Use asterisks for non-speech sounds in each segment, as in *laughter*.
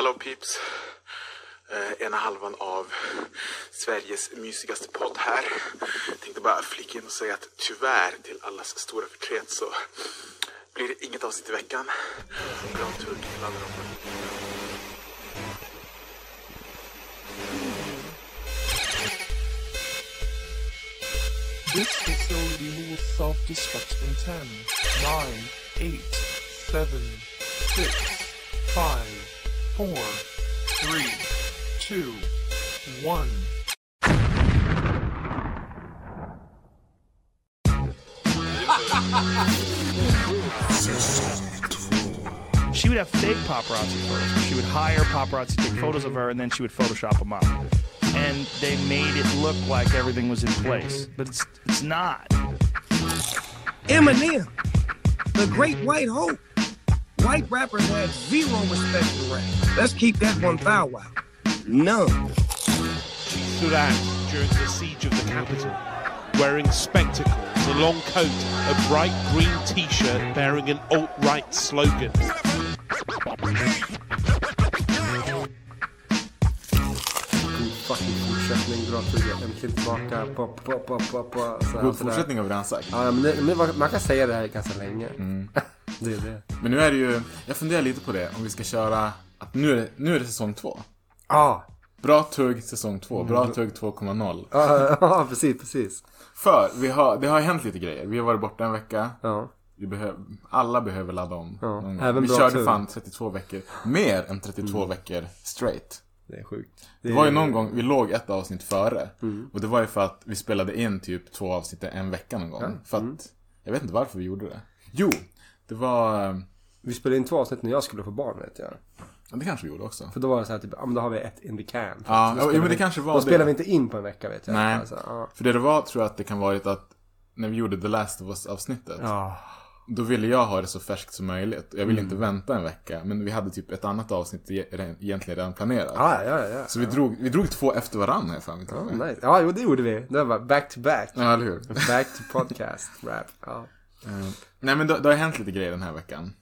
Hallå peeps! Eh, ena halvan av Sveriges mysigaste podd här. Jag Tänkte bara flika in och säga att tyvärr till allas stora förtret så blir det inget avsnitt i veckan. Bra tur till alla dem. This facility will self-destruct in 10, 9, 8, 7, 6, 5, 4, 3, 2, 1. She would have fake paparazzi first. She would hire paparazzi to take photos of her, and then she would Photoshop them up. And they made it look like everything was in place, but it's it's not. Eminem, the great white hope. White rappers had zero respect for rap. Let's keep that one Bow Wow. None. stood out during the siege of the capital, wearing spectacles, a long coat, a bright green t-shirt bearing an alt-right slogan. God fucking fortsättning, bra tugga, äntligen tillbaka. Pa, pa, pa, pa, pa, så här, God sådär. fortsättning har vi redan sagt. Ja, men, det, men man- man kan säga det här ganska länge. Mm. *laughs* det är det. Men nu är det ju, jag funderar lite på det, om vi ska köra, att nu är det, nu är det säsong två. Ja, Bra tugg säsong två, bra tugg 2.0. *laughs* ja, ja, precis, precis. För vi har, det har hänt lite grejer. Vi har varit borta en vecka. Ja. Vi behöver, alla behöver ladda om. Ja, även vi bra körde tugg. fan 32 veckor. Mer än 32 veckor straight. Det är sjukt. Det var ju någon gång, vi låg ett avsnitt före. Mm. Och det var ju för att vi spelade in typ två avsnitt en vecka någon gång. För Mm. att, jag vet inte varför vi gjorde det. Jo, det var, Vi spelade in två avsnitt när jag skulle få barn vet jag. ja, det kanske vi gjorde också. För då var det så här typ, ja men då har vi ett in the can. Ja, spelar men det vi- kanske var Då det. spelar vi inte in på en vecka vet jag. Nej. Alltså, ja. För det det var tror jag att det kan varit att när vi gjorde The Last of Us avsnittet. Ja. Då ville jag ha det så färskt som möjligt. Jag ville Mm. inte vänta en vecka. Men vi hade typ ett annat avsnitt egentligen redan planerat. Ja, ja, ja. Så vi drog, vi drog två efter varandra jag för mig Ja, nice. Ja, jo det gjorde vi. Det var back to back. Ja, eller hur? Back to podcast rap. Ja. Eh, nej men det, det har hänt lite grejer den här veckan.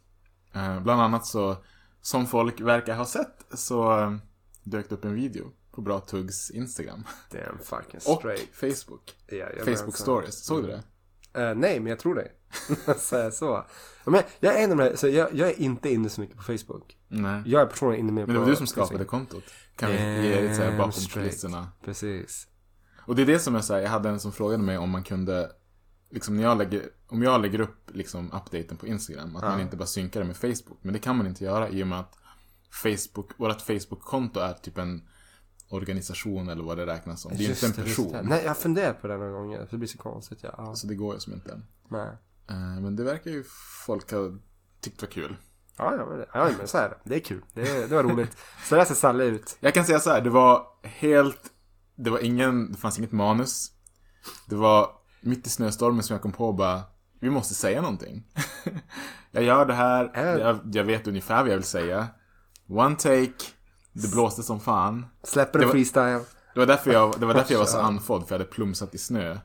Eh, bland annat så, som folk verkar ha sett, så eh, dök det upp en video på Bra Tuggs Instagram. Damn fucking Och straight. Facebook. Jajamensan. Facebook stories. Såg du det? Eh, nej, men jag tror det. *laughs* Säger så. Ja, Men jag är en av de här, så jag, jag är inte inne så mycket på Facebook. Nej. Jag är personligen inne mer på Men det var du som skapade kontot. Kan vi ge lite så här Damn bakom kulisserna. Precis. Och det är det som jag säger, jag hade en som frågade mig om man kunde, liksom när jag lägger, om jag lägger upp liksom updaten på Instagram, att man inte bara synkar det med Facebook. Men det kan man inte göra i och med att Facebook, vårt Facebook-konto är typ en organisation eller vad det räknas som. Det är Just inte en det, person. det. Nej, jag har funderat på det några gånger. För det blir så konstigt. Ja. Ja. Så det går ju som inte. Nej. Eh, Men det verkar ju folk ha tyckt var kul. Ja, ja, men, ja, men så är det. Det är kul. Det, det var roligt. Så där ser Salle ut. Jag kan säga så här, det var helt, det var ingen, det fanns inget manus. Det var mitt i snöstormen som jag kom på bara, vi måste säga någonting. *laughs* jag gör det här, jag, jag vet ungefär vad jag vill säga. One take, det blåste som fan. Släpper en freestyle. Det var därför jag, det var, därför jag var så andfådd, för jag hade plumsat i snö.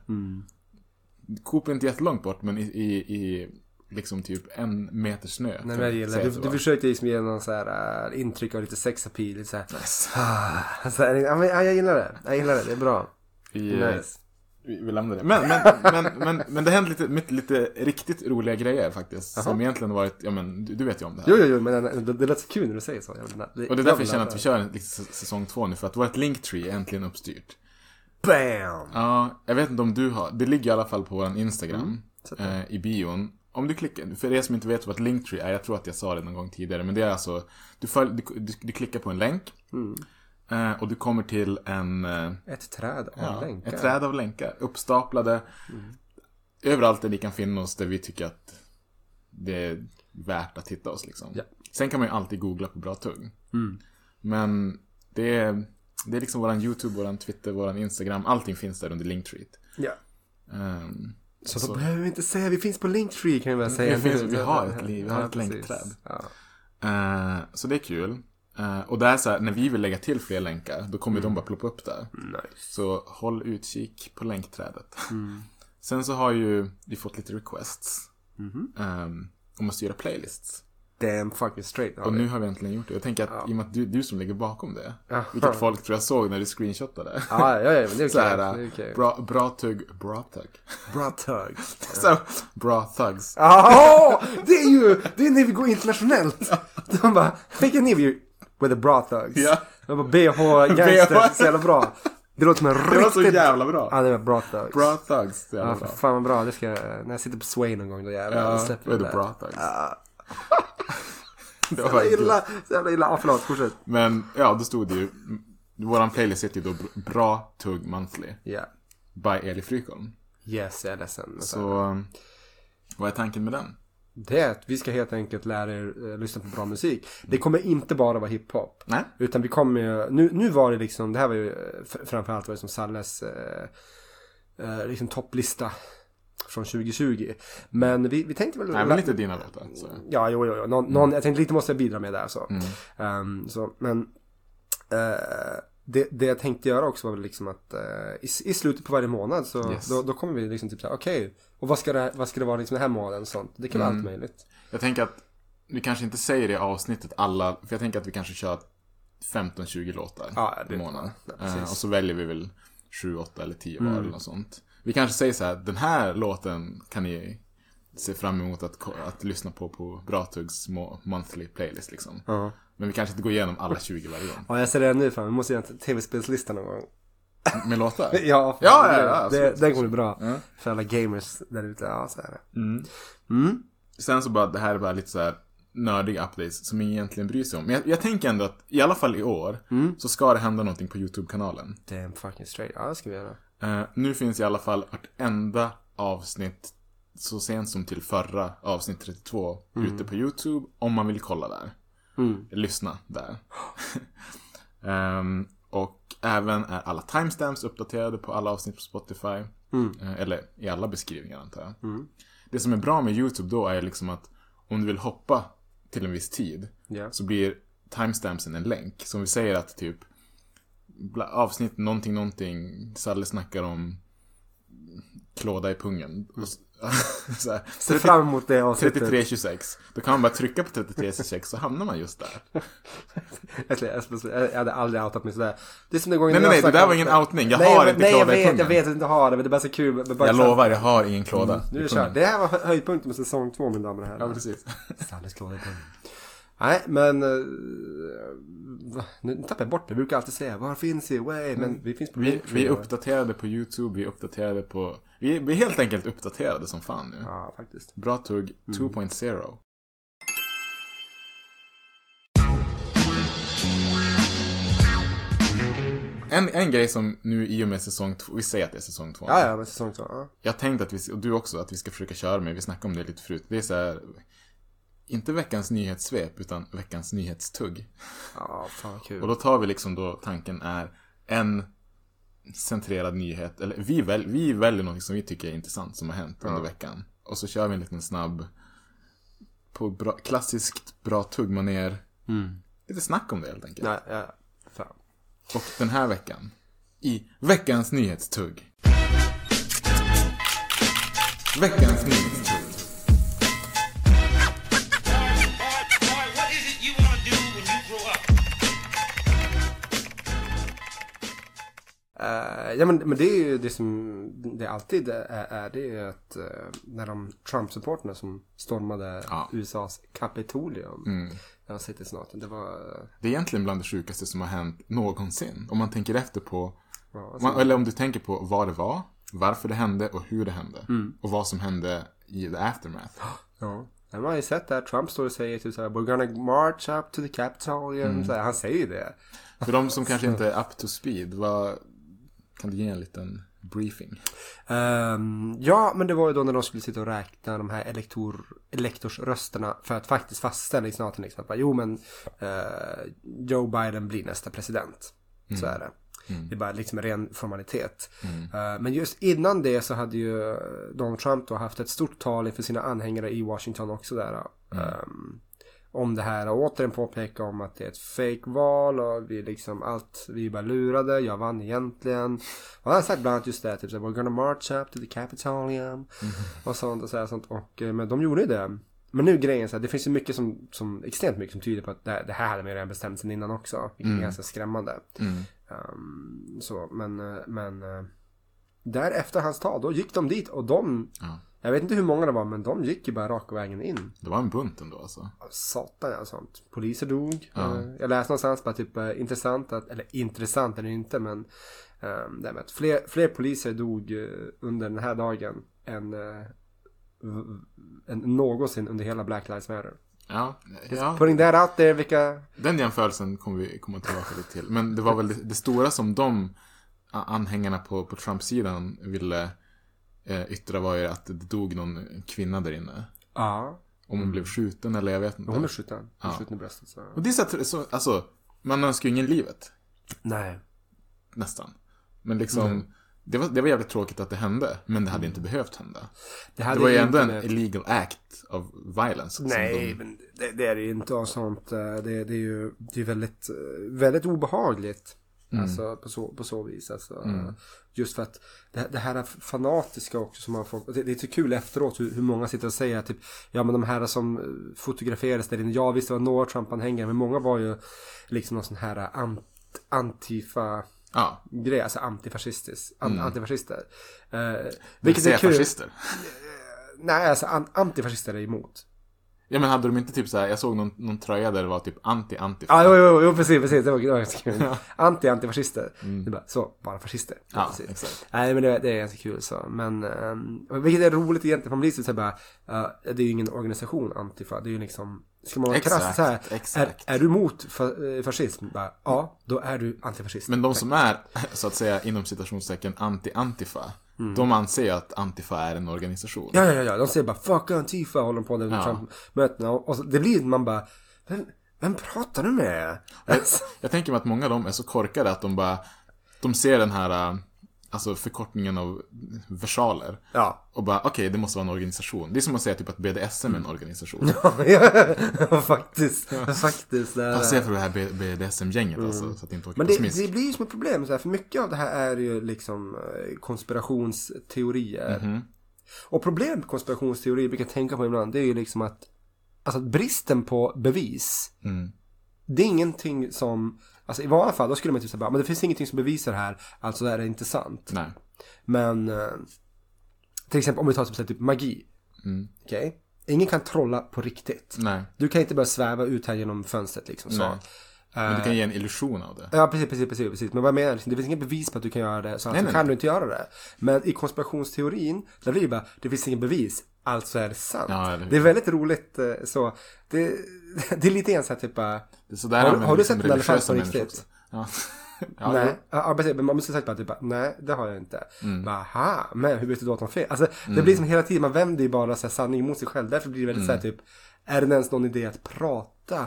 Coop är inte jättelångt bort, men i, i, i liksom typ en meter snö. Nej, men jag gillar Du, du försökte liksom ge någon så här äh, intryck av lite sexappeal. Lite så här. Ah, så här, ja, men, ja, jag gillar det. Jag gillar det. Det är bra. I, Nice. Vi, lämnar det. Men, men, men, men, men det hände lite, lite, lite riktigt roliga grejer faktiskt. Som egentligen varit, ja men du, du vet ju om det här. Jo, jo, jo, men det, det lät så kul när du säger så. Vill, det, Och det är därför jag känner att vi kör en, liksom, säsong två nu, för att vårt linktree är äntligen uppstyrt. Bam! Ja, jag vet inte om du har, det ligger i alla fall på vår Instagram, Mm, eh, i bion. Om du klickar, för er som inte vet vad ett linktree är, jag tror att jag sa det någon gång tidigare, men det är alltså, du, följ, du, du, du klickar på en länk, Mm. Eh, och du kommer till en, eh, Ett träd av ja, länkar. ett träd av länkar, uppstaplade, Mm. överallt där ni kan finna oss, där vi tycker att det är värt att hitta oss liksom. Ja. Sen kan man ju alltid googla på bra tugg. Mm. Men det är, det är liksom våran YouTube, våran Twitter, våran Instagram. Allting finns där under Linktree. Ja. Um, Så, då behöver vi inte säga, vi finns på Linktree kan vi väl säga. Det finns- vi har ett vi har ett länkträd. Ja. eh, så det är kul. Eh, och där så här, när vi vill lägga till fler länkar, då kommer de bara ploppa upp där. Nice. Så håll utkik på länkträdet. Mm. Sen så har ju vi fått lite requests. Mhm. ehm, om att styra playlists. Damn fucking straight. Och nu har vi äntligen gjort det. Jag tänker att i och med att du, du som ligger bakom det. Ja. Vilket folk tror jag såg när du screenshotade. *laughs* Ja, ja, ja, men det är okej. Det är okej. bra, bra tugg, bra tugg. Bra tugg. *laughs* Så, bra thugs. Ja, det är ju, det är när vi går internationellt. *laughs* De bara, take an interview with the bra thugs. Ja. De bara, BH *laughs* gangster, BH. så jävla bra. Det låter som en *laughs* Det var så riktigt... jävla bra. Ja, det var bra thugs. Bra thugs. Så jävla Ja, bra. fan vad bra. Det ska jag, när jag sitter på Sway någon gång då jävlar. Ja, då släpper vi är det det bra thugs? Så *laughs* Det var faktiskt illa, så jävla illa. Ja, förlåt, fortsätt. Men ja, då stod det ju. Våran playlist heter ju då Br- Bra Tugg Monthly. Ja. By Eli Frykholm. Yes, jag är ledsen. Så. Så, vad är tanken med den? Det är att vi ska helt enkelt lära er eh, lyssna på bra musik. Det kommer inte bara vara hiphop. Nej? Utan vi kommer ju, nu, nu var det liksom, det här var ju eh, framförallt var det som Salles eh, eh, liksom topplista från 2020. Men vi, vi tänkte väl... Men lite dina låtar. Så. Ja, jo, jo, jo. Någon, någon, jag tänkte lite måste jag bidra med där så. Mm. Ehm, så men eh, det, det jag tänkte göra också var väl liksom att eh, i, i slutet på varje månad så Yes. då, då kommer vi liksom typ såhär, okej, och vad ska, det, vad ska det vara liksom den här månaden och sånt. Det kan vara Mm. allt möjligt. Jag tänker att vi kanske inte säger det i avsnittet alla, för jag tänker att vi kanske kör 15-20 låtar Ja, det- i månaden. ja. Eh, och så väljer vi väl 7, 8 eller 10 var Mm. eller något sånt. Vi kanske säger så här, den här låten kan ni se fram emot att, att lyssna på på Bratuggs mo- monthly playlist liksom. Ja. Men vi kanske inte går igenom alla 20 varje gång. Ja, jag ser det nu fan. Vi måste göra en tv-spelslista någon gång. Med låtar? *laughs* Ja, fan, Ja, ja, det, ja, det, absolut. Den kommer bli bra. Ja. För alla gamers där ute. Ja, så är det. Mm. Mm. Sen så bara, det här är bara lite så här nördiga updates som ingen egentligen bryr sig om. Men jag, jag tänker ändå att, i alla fall i år, Mm. så ska det hända någonting på YouTube-kanalen. Damn fucking straight. Ja, det ska vi göra. Eh, nu finns i alla fall vartenda avsnitt så sent som till förra avsnitt 32 ute på YouTube om man vill kolla där. Mm. Lyssna där. *laughs* Ehm, och även är alla timestamps uppdaterade på alla avsnitt på Spotify. Mm. Eh, eller i alla beskrivningar antar jag. Mm. Det som är bra med YouTube då är liksom att om du vill hoppa till en viss tid yeah. så blir timestampsen en länk. Som vi säger att typ avsnitt någonting någonting, Salle snackar om klåda i pungen. Mm. *laughs* 8. Se fram emot det avsnittet. 3326. Då kan man bara trycka på 3326 så hamnar man just där. *laughs* jag hade aldrig outat mig sådär. Det är som det går nej, nej, nej, det där var ingen outning. Jag nej, har inte nej, klåda jag vet, i pungen. Jag vet att du inte har det, men det är bara så kul. Bara jag så... lovar, jag har ingen mm, klåda mm, Nu är det kört. Det här var höjdpunkten med säsong två, mina damer och herrar. Ja, precis. Salles klåda i pungen. Nej, men... Va? nu tappar jag bort det. Jag brukar alltid säga, var finns vi? Way? Men vi finns på Vi, vi är uppdaterade på YouTube, vi är uppdaterade på... Vi är, vi är helt enkelt uppdaterade som fan nu. Ja, faktiskt. Bra tugg Mm. 2.0. En, en grej som nu i och med säsong två, vi säger att det är säsong två. Ja, ja, men säsong två. Ja. Jag tänkte att vi, och du också, att vi ska försöka köra med, vi snackade om det lite förut. Det är så här, inte veckans nyhetssvep, utan veckans nyhetstugg. Ja, fan vad kul. Och då tar vi liksom då, tanken är en centrerad nyhet, eller vi, väl, vi väljer något som vi tycker är intressant som har hänt under veckan. Och så kör vi en liten snabb, på bra, klassiskt bra tuggmaner, Mm. lite snack om det helt enkelt. Nej, ja. Fan. Och den här veckan, i veckans nyhetstugg. Veckans nyhetstugg. Eh, ja men, men det är ju det som det alltid är, är det är ju att eh, när de Trump-supporterna som stormade Ja. USAs Kapitolium. Mm. Jag har sett det snart. Det var... Det är egentligen bland det sjukaste som har hänt någonsin. Om man tänker efter på Ja, Om man, eller om du tänker på vad det var, varför det hände och hur det hände. Mm. Och vad som hände i the aftermath. Ja. Man har ju sett där Trump står och säger typ såhär We're gonna march up to the Capitolium. Mm. Han säger ju det. För de som kanske inte är up to speed, vad, kan du ge en liten briefing? Ehm, ja, men det var ju då när de skulle sitta och räkna de här elektor, elektorsrösterna för att faktiskt fastställa i senaten liksom. Jo, men eh, Joe Biden blir nästa president. Så är det. Det är bara liksom en ren formalitet. Eh, men just innan det så hade ju Donald Trump då haft ett stort tal inför sina anhängare i Washington också där. ehm, om det här och återigen påpeka om att det är ett fake-val och vi liksom allt, vi är bara lurade, jag vann egentligen. Och han har sagt bland annat just det, typ såhär, we're gonna march up to the Capitolium och sånt och så här, sånt. Och, eh, men de gjorde ju det. men nu grejen så här, det finns ju mycket som, som extremt mycket som tyder på att det, det här hade man ju redan bestämt sen innan också. Vilket är ganska skrämmande. Um, så, men, eh, men uh, där efter hans tal, då gick de dit och de, Ja. Jag vet inte hur många det var, men de gick ju bara raka vägen in. Det var en bunt ändå alltså. Satan ja, sånt. Poliser dog. Ja. Eh, Jag läste någonstans bara typ eh, intressant att, eller intressant eller inte men um, det med att fler, fler poliser dog eh, under den här dagen än, än någonsin under hela Black Lives Matter. Ja, ja. Putting that out there, vilka... Den jämförelsen kommer vi komma tillbaka lite till. Men det var väl det, det stora som de anhängarna på, på Trump-sidan ville eh, yttra var ju att det dog någon kvinna där inne. Ja. Om hon blev skjuten eller jag vet inte. Hon är skjuten. Hon Ja. skjuten i bröstet. Så. Och det är så, att, så alltså, man önskar ju ingen livet. Nej. Nästan. Men liksom, det, var, det var jävligt tråkigt att det hände. Men det hade inte behövt hända. Det, Det var ju ändå en med- illegal act of violence. som Nej, de- men det, det är det ju inte och sånt. eh, Det, det är ju det är väldigt, eh, väldigt obehagligt. Alltså på så, på så vis. Alltså, eh, Just för att det, det här är fanatiska också som man får. Det, det är så kul efteråt hur, hur många sitter och säger typ Ja men de här som eh, fotograferades där inne. Ja visst det var några Trump-anhängare men många var ju liksom någon sån här eh, ant, antifa Ja, grej. Alltså antifascistisk. An, Antifascister. Eh, vilket är kul. fascister. Nej alltså an, antifascister är emot. Ja men hade de inte typ så här, jag såg någon, någon tröja där det var typ anti-anti. Ja, jo, jo, jo, precis, precis. Det var, det var ganska kul. Anti-antifascister. Det är bara, så, bara fascister. Mm. Ja, precis. exakt. Nej, men det, det är ganska kul så. Men, um, vilket är roligt egentligen. Man blir så här bara, uh, det är ju ingen organisation, Antifa. Det är ju liksom, ska man vara krass så här. exakt. Är, är du emot fa- eh, fascism? Bara, ja, då är du antifascist. Men de som är, så att säga, inom citationstecken anti-antifa. Mm. De anser att antifa är en organisation. Ja, ja, ja. De säger bara, fuck Antifa, håller de på där under Ja. Trump-mötena. Och, så, det blir, man bara, vem, vem pratar du med? Alltså, Jag tänker mig att många av dem är så korkade att de bara, de ser den här, äh, alltså förkortningen av versaler. ja. Och bara, okej, det måste vara en organisation. Det är som att säga typ att BDSM är en organisation. *laughs* ja, faktiskt. Faktiskt. Passa er för det här BDSM-gänget alltså, så att det inte åker Men det, det blir ju som ett problem, så här, för mycket av det här är ju liksom eh, konspirationsteorier. Mhm. Och problem med konspirationsteorier brukar jag tänka på ibland, det är ju liksom att, alltså bristen på bevis, Mm. det är ingenting som, alltså i vanliga fall då skulle man typ säga bara, men det finns ingenting som bevisar det här, alltså är det inte sant. Nej. Men, eh, till exempel om vi tar typ, typ magi, Mm. okej? Ingen kan trolla på riktigt. Nej. Du kan inte bara sväva ut här genom fönstret liksom så. Nej. Men du kan ge en illusion av det. Ja, precis, precis, precis, precis. Men vad jag menar, liksom, det finns inget bevis på att du kan göra det, så alltså nej, kan nej. du inte göra det. Men i konspirationsteorin, där blir det bara, det finns inget bevis, alltså är det sant. Ja, det är väldigt roligt eh, så. Det, *laughs* det är lite grann så här typ bara, sådär Har har du liksom sett en elefant på riktigt? Ja. *laughs* ja, nej, ja, precis, men man måste säga bara typ bara, nej, det har jag inte. Mm. Aha, men hur vet du då att de fel? Alltså, det blir som hela tiden, man vänder ju bara så här, sanning mot sig själv. Därför blir det väldigt Mm. så här typ, är det ens någon idé att prata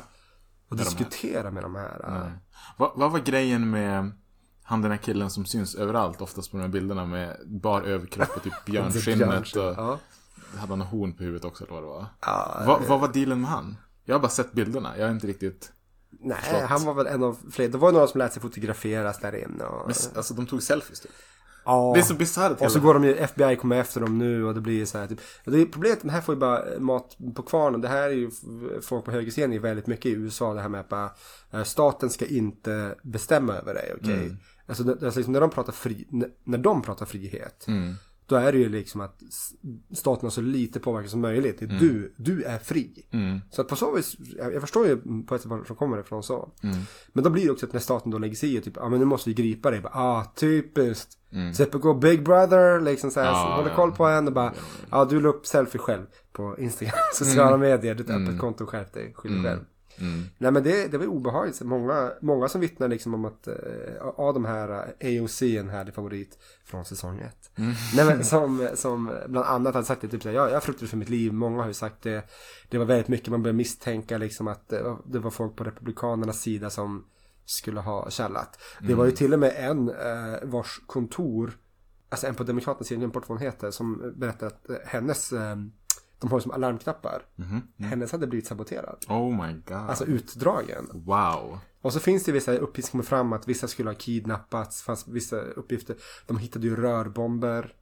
och de här. diskutera med de här? Nej. Vad, vad var grejen med han den här killen som syns överallt, oftast på de här bilderna med bar överkropp och typ *laughs* björnskinnet och Ja. Hade han horn på huvudet också eller vad det var? Ja, vad, vad var dealen med han? Jag har bara sett bilderna, jag är inte riktigt... Nej, Förlåt. han var väl en av fler. Det var ju några som lät sig fotograferas där inne. Och, Men, alltså de tog selfies typ. ja. Det är så bisarrt. och så går de ju, FBI kommer efter dem nu och det blir så här typ. Det är problemet, de här får ju bara mat på kvarnen. Det här är ju folk på högersidan är väldigt mycket i USA det här med att bara, eh, staten ska inte bestämma över dig, okej? Mm. Alltså, det, alltså liksom när de pratar fri, när de pratar frihet. Mm. Då är det ju liksom att staten har så lite påverkan som möjligt. Är Du, du är fri. Mm. Så att på så vis, jag, jag förstår ju på ett sätt var de kommer ifrån så. Mm. Men då blir det också att när staten då lägger sig i, typ, ja men nu måste vi gripa dig. Bara, Ah, typiskt. Mm. Typical Big Brother, liksom så här, så håller koll på en och bara, ja du la upp selfie själv på Instagram, *laughs* sociala medier, du har ett Mm. öppet konto, skärp dig, skyll dig själv. Mm. Nej men det, det var obehagligt. Så Många, många som vittnar liksom om att eh, av de här eh, AOC, en härlig favorit från säsong ett. Mm. Nej men som, som bland annat hade sagt det, typ såhär, jag, jag fruktar för mitt liv. Många har ju sagt det. Det var väldigt mycket man började misstänka liksom att det var, folk på republikanernas sida som skulle ha källat. Det var ju till och med en eh, vars kontor, alltså en på demokraternas vad hon heter, som berättade att eh, hennes, eh, de har ju som alarmknappar. Mhm. Hennes hade blivit saboterad. Oh my god. Alltså utdragen. Wow. Och så finns det vissa uppgifter som kommer fram att vissa skulle ha kidnappats. Fanns vissa uppgifter. De hittade ju rörbomber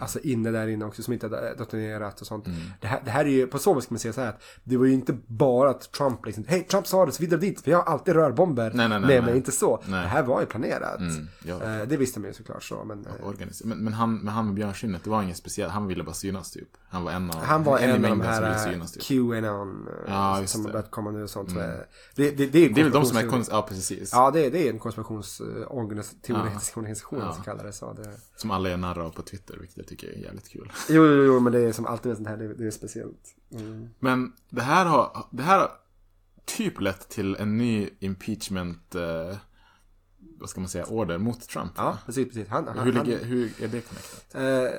Alltså inne där inne också som inte är detonerat och sånt. Det, här, det här är ju, på så vis ska man säga så här att det var ju inte bara att Trump liksom, hej Trump sa det så vidare dit, för jag har alltid rörbomber Nej, nej, nej, med mig, inte så. Det här var ju planerat. Mm, ja. Eh, det visste man ju såklart så, men eh, Organis- men, men, han, men han med björnskinnet, det var inget speciellt. Han ville bara synas typ. Han var en av, han var i en av de här synas typ. QAnon eh, Ja, som har börjat komma nu och sånt. Mm. Det, det, det, är Det är väl de som är konst... Ja, precis. Ja, det, är- det är en konspirationsteoretisk organisation Ja. som kallar det så. Det... Som alla är narr av på Twitter, vilket jag tycker är jävligt kul. Jo, jo, jo, men det är som alltid med sånt här, det, det är speciellt. Mm. Men det här har, det här har typ lett till en ny impeachment, eh, vad ska man säga, order mot Trump. Ja, precis, precis. Han, han, Hur, ligger, hur är det connectat? Eh,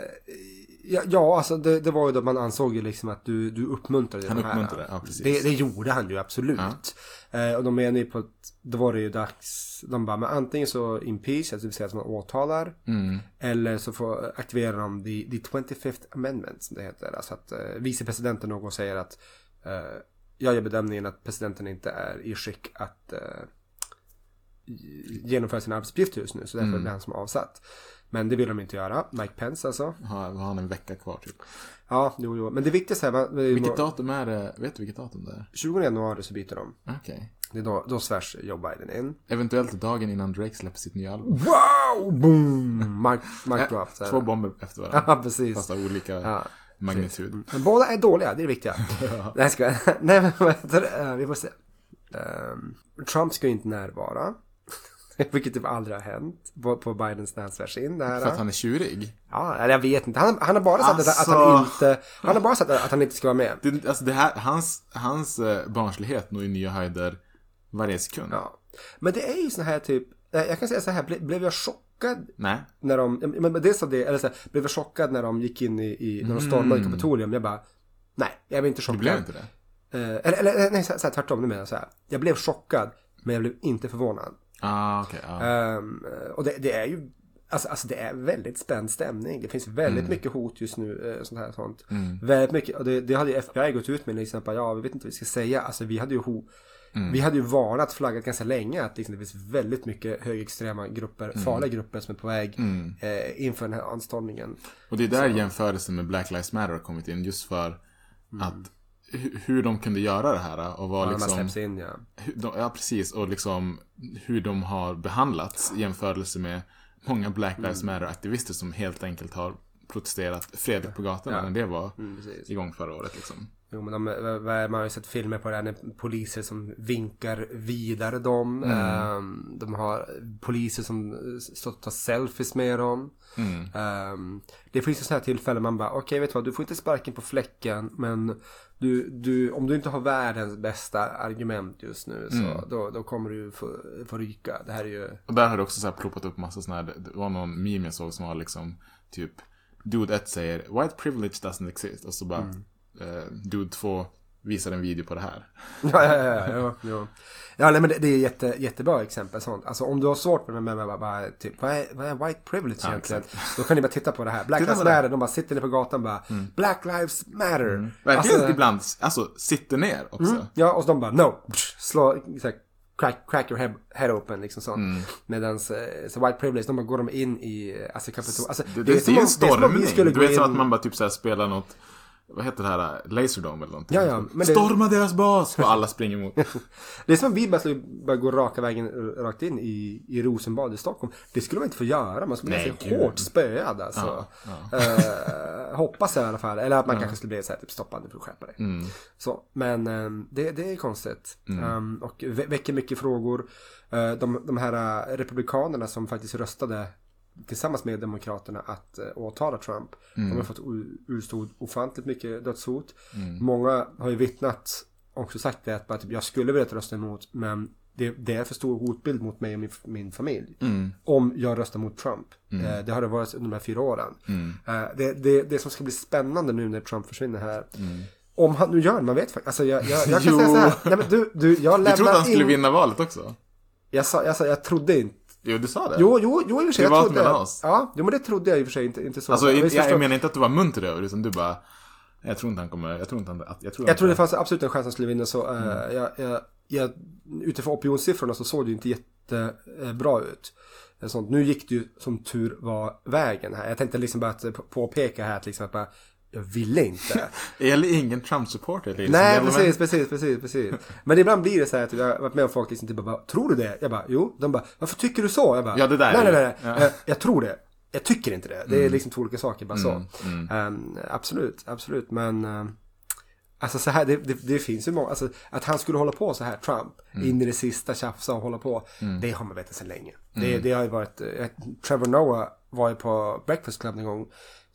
ja, ja, alltså det, det var ju då man ansåg ju liksom att du, du uppmuntrade Han de här. uppmuntrade, ja, precis. Det, det gjorde han ju absolut. Eh, och de menar ju på att då var det ju dags, de bara, men antingen så impeach, alltså det vill säga att man åtalar. Mm. Eller så får, aktiverar de the, the 25th amendment som det heter. Alltså att eh, vicepresidenten någon säger att eh, jag gör bedömningen att presidenten inte är i skick att eh, genomföra sin arbetsuppgift just nu. Så Mm. därför blir han som avsatt. Men det vill de inte göra. Mike Pence alltså. Har, har han en vecka kvar typ? Ja, jo, jo. Men det viktigaste är... man- Vilket datum är det? Vet du vilket datum det är? 20 januari så byter de. Okej. Det är då, då svärs Joe Biden in. Eventuellt dagen innan Drake släpper sitt nya album. Wow! Boom! Mark, mark drop. så här. Två bomber efter varandra. Ja, precis. Fast av olika Ja, magnitud. Men båda är dåliga, det är det viktiga. *laughs* Nej, ska jag. *laughs* Nej, men? Eh, vi får se. Ehm, Trump ska ju inte närvara. *laughs* Vilket typ aldrig har hänt på, på Bidens här. För att han är tjurig. Ja, eller jag vet inte. Han, han har bara sagt att, att han Alltså. inte... Han har bara sagt att han inte ska vara med. Det, alltså det här, hans, hans eh, barnslighet når ju nya höjder varje sekund. Ja. Men det är ju sån här typ... eh, Jag kan säga så här, ble, blev jag chockad Nej. när de... Men dels av det, eller så här, blev jag chockad när de gick in i... i när de stormade Kapitolium. Jag bara... Nej, jag blev inte chockad. Du blev inte det? Eh, eller, eller nej, så här, så här, tvärtom. Nu menar jag så här. Jag blev chockad, men jag blev inte förvånad. Ah, okej. ja. Ehm, och det, det är ju... Alltså, alltså det är väldigt spänd stämning. Det finns väldigt Mm. mycket hot just nu. eh, Sånt här sånt. Väldigt mycket. Och det, det hade ju FBI gått ut med. Liksom, bara, ja, vi vet inte vad vi ska säga. Alltså vi hade ju ho- Mm. Vi hade ju varnat, flaggat ganska länge att liksom, det finns väldigt mycket högerextrema grupper, Mm. farliga grupper som är på väg eh, inför den här anstormningen. Och det är där jämförelsen med Black Lives Matter har kommit in. Just för att hu- hur de kunde göra det här och vad Ja, liksom... släpps in ja. de, ja, precis. Och liksom hur de har behandlats i jämförelse med många Black Lives Mm. Matter-aktivister som helt enkelt har protesterat fredligt på gatorna Ja. när det var Mm, precis. igång förra året liksom. Jo, men de, man har ju sett filmer på det här när poliser som vinkar vidare dem. Ehm, de har poliser som står och tar selfies med dem. Ehm, det finns ju sådana här tillfällen man bara, okej vet du vad, du får inte sparken på fläcken, men du, du, om du inte har världens bästa argument just nu så då, då kommer du få, få ryka. Det här är ju... Och där har det också så här ploppat upp massa sådana här, det var någon meme jag såg som var liksom typ Dude 1 säger White privilege doesn't exist och så bara eh, Dude 2 visar en video på det här. Ja, ja, ja, ja, ja. Ja nej, men det, det är jätte, jättebra exempel sånt. Alltså om du har svårt med, med, med, med, med typ, vad är, vad är white privilege Ja, egentligen? Då kan ni bara titta på det här. Black Titta Lives det. Matter, de bara sitter ner på gatan bara, Black Lives Matter. Verkligen Alltså, ibland, alltså sitter ner också. ja, och så de bara, no, slå, så här, crack, crack your head, head open liksom sånt. Medans, eh, så white privilege, de bara går de in i, eh, alltså kapital, alltså, Det, det, det, som är om- en stormning. vet in- så att man bara typ så spelar något vad heter det här? Laserdome eller någonting. Ja, ja, men det- Storma deras bas! Och alla springer emot. *laughs* Det är som om vi bara skulle bara gå raka vägen rakt in i, i Rosenbad i Stockholm. Det skulle man inte få göra. Man skulle bli hårt spöad alltså. Eh, hoppas jag i alla fall. Eller att man kanske skulle bli så här, typ stoppad, du får skärpa dig. Mm. Så, men eh, det, det är konstigt. Um, och vä- väcker mycket frågor. Eh, de, de här eh, republikanerna som faktiskt röstade tillsammans med demokraterna att uh, åtala Trump. De har fått u- utstå ofantligt mycket dödshot. Många har ju vittnat också sagt det att bara, typ, jag skulle vilja rösta emot men det, det är för stor hotbild mot mig och min, min familj. Om jag röstar mot Trump. Eh, det har det varit under de här fyra åren. Eh, det, det, det som ska bli spännande nu när Trump försvinner här. Om han nu gör det, man vet faktiskt. Alltså jag, jag, jag kan säga så här. Nej, men du, du, jag *laughs* Du trodde han skulle in... vinna valet också? Jag sa, jag sa, jag trodde inte. Jo, du sa det. Jo, jo, jo, i och för sig. Det Jag var trodde, mellan oss. Ja, jo, men det trodde jag i och för sig inte, inte så. Alltså, jag, förstår- jag menar inte att du var munter över det, utan du bara... Jag tror inte han kommer... Jag tror inte han... Jag tror, Jag inte- tror det fanns absolut en chans att han skulle vinna så. Mm. eh, jag, jag, jag, utifrån opinionssiffrorna så såg det ju inte jättebra ut. eller sånt. Nu gick det ju som tur var vägen här. Jag tänkte liksom bara att på- påpeka här att liksom bara, jag ville inte. *laughs* Eller ingen Trump-supporter. and Nej, precis, precis, precis, precis. Men ibland blir det så här att jag har varit med om folk liksom typ bara, tror du det? Jag bara, jo. De bara, varför tycker du så? Jag bara, Ja, det där nej, nej, det. nej, Ja. nej. Jag, tror det. Jag tycker inte det. Det är liksom två olika saker, bara så. Mm, Ehm, absolut, absolut. Men ehm, Alltså så här, det, det, det finns ju många, alltså att han skulle hålla på så här, Trump, Mm. in i det sista, tjafsa och hålla på. Det har man vetat sedan länge. Det, det har ju varit, eh, Trevor Noah var ju på Breakfast Club en gång,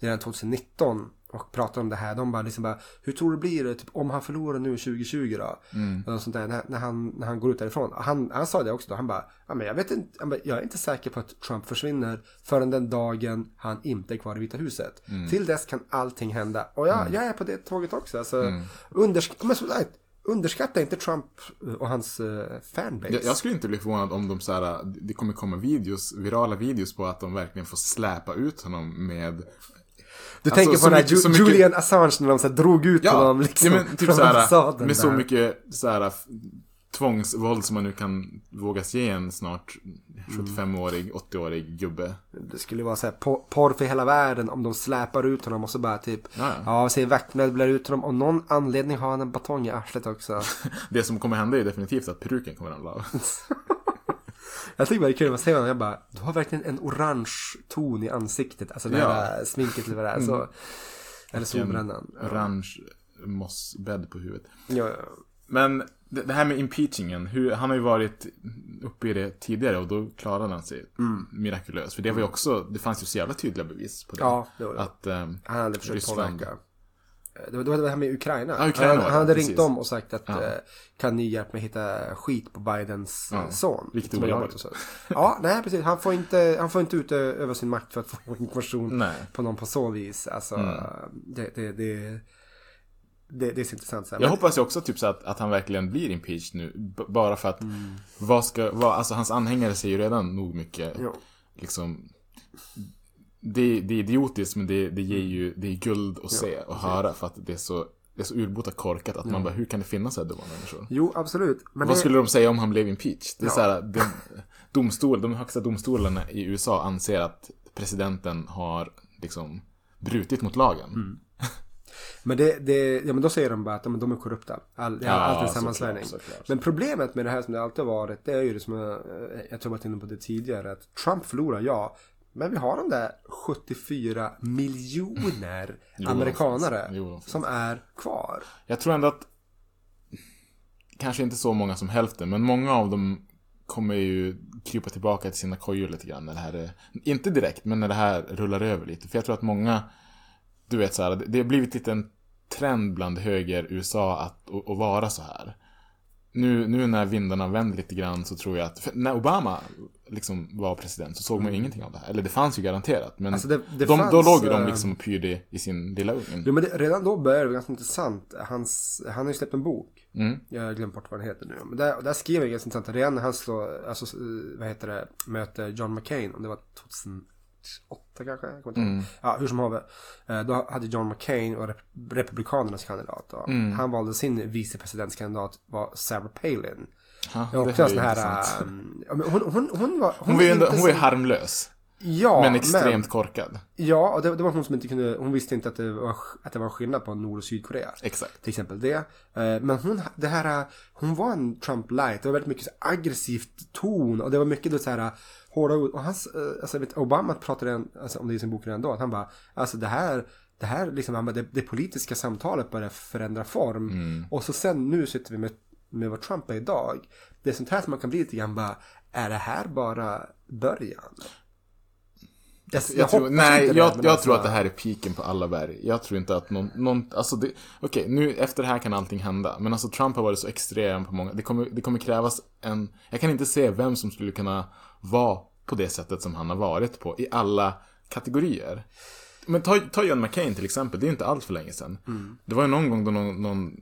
redan 2019 och pratade om det här. De bara liksom bara, hur tror du det blir typ, om han förlorar nu 2020 då? Och sånt där, när, när, han, när han går ut därifrån. Han, han sa det också då, han bara, ja, men jag vet inte, bara, jag är inte säker på att Trump försvinner förrän den dagen han inte är kvar i Vita huset. Till dess kan allting hända. Och jag, jag är på det tåget också. Alltså, undersk- men som sagt, underskatta inte Trump och hans uh, fanbase. Jag, jag skulle inte bli förvånad om de så här, det kommer komma videos, virala videos på att de verkligen får släpa ut honom med Du Alltså, tänker så på den här mycket- Ju- så mycket- Julian Assange när de så här drog ut honom liksom ja men typ från så här, med så där. mycket så här tvångsvåld som man nu kan vågas ge en snart 75-årig, 80-årig gubbe. Det skulle vara så här por- porr för hela världen om de släpar ut honom och så bara typ Ja, ja. Ja, säger vaktmästare ut honom och någon anledning har han en batong i arslet också. *laughs* Det som kommer hända är definitivt att peruken kommer ramla av. *laughs* Jag tycker bara det är kul, man ser honom jag bara Du har verkligen en orange ton i ansiktet. Alltså det Ja. här sminket eller vad det är. Så, eller solbrännan. Orange mossbädd på huvudet. Ja, ja. Men det, det här med impeachingen, hur, han har ju varit uppe i det tidigare och då klarade han sig Mm. mirakulöst. För det var ju också, det fanns ju så jävla tydliga bevis på det. Ja, det var det. Att, ehm, Han hade försökt Ryssland- påverka. Det var, det här med Ukraina. Ja, Ukraina han, han hade precis. ringt dem och sagt att Ja. eh, kan ni hjälpa mig hitta skit på Bidens Ja, eh, son? jobbat olagligt. Ja, nej precis. Han får inte, han får inte utöva sin makt för att få information Nej. på någon på så vis. Alltså, Mm. det, det, det, det, det är så intressant. Så här. Jag Men- hoppas ju också typ så att, att han verkligen blir impeached nu. B- bara för att, Mm. vad ska, vad, alltså hans anhängare säger ju redan nog mycket, Ja. liksom, det, det är idiotiskt men det, det ger ju, det är guld att se och höra för att det är så, det är så urbota korkat att man bara, hur kan det finnas så här dumma människor? Jo, absolut. Men Vad det, skulle de säga om han blev impeached? Det är Ja. så här, de, domstol, de högsta domstolarna i USA anser att presidenten har liksom brutit mot lagen. Mm. men, det, det, ja, men då säger de bara att ja, men de är korrupta. All, ja, Ja, allt är såklart. Men problemet med det här som det alltid har varit, det är ju det som jag, jag tror jag varit inne på det tidigare, att Trump förlorar, ja. Men vi har de där 74 miljoner *laughs* Jo, amerikanare. Jo, som är kvar. Jag tror ändå att kanske inte så många som hälften, men många av dem kommer ju krypa tillbaka till sina kojor lite grann när det här är, inte direkt, men när det här rullar över lite. För jag tror att många, du vet så här, det- har blivit lite en trend bland höger USA att, att, att vara så här. Nu, nu när vindarna vänder lite grann så tror jag att, när Obama liksom var president så såg man ju ingenting av det här. Eller det fanns ju garanterat, men Mm. Alltså, det- det de, då fanns, låg ju de eh, liksom och pyrde i sin lilla ugn. Jo, men det, redan då började det ganska intressant. Hans, han har ju släppt en bok. Mm. Jag har glömt bort vad den heter nu. Men där, där skriver jag ganska intressant. Redan när han slår, alltså, eh, vad heter det, möter John McCain. Om det var 2008 kanske? Jag inte ihåg. Ja, hur som haver. Eh, Då hade John McCain och rep- Republikanernas kandidat. Då. Han valde sin vicepresidentskandidat var Sarah Palin. Ja, Det var det också sån här... um, hon, hon, hon var... Hon var ju, ändå, inte hon var harmlös. Ja, men extremt korkad. Ja, och det, det var hon som inte kunde, hon visste inte att det var, att det var skillnad på Nord och Sydkorea. Exakt. Till exempel det. Eh, Men hon, det här, hon var en Trump light. Det var väldigt mycket så aggressivt ton och det var mycket då så här hårda ord. Och hans, eh, alltså vet, Obama pratade en, alltså, om det i sin bok redan då. Att han bara, alltså det här, det här liksom, han bara, det, det politiska samtalet börjar förändra form. Och så sen nu sitter vi med, med vad Trump är idag. Det är sånt här som man kan bli lite grann bara, är det här bara början? Jag, Jag tror, hoppas nej, jag, jag alltså- tror att det här är piken på alla berg. Jag tror inte att någon, någon alltså det, okej, nu efter det här kan allting hända. Men alltså Trump har varit så extrem på många, det kommer, det kommer krävas en, jag kan inte se vem som skulle kunna vara på det sättet som han har varit på i alla kategorier. Men ta, ta John McCain till exempel, det är inte allt för länge sedan. Mm. Det var ju någon gång då någon, någon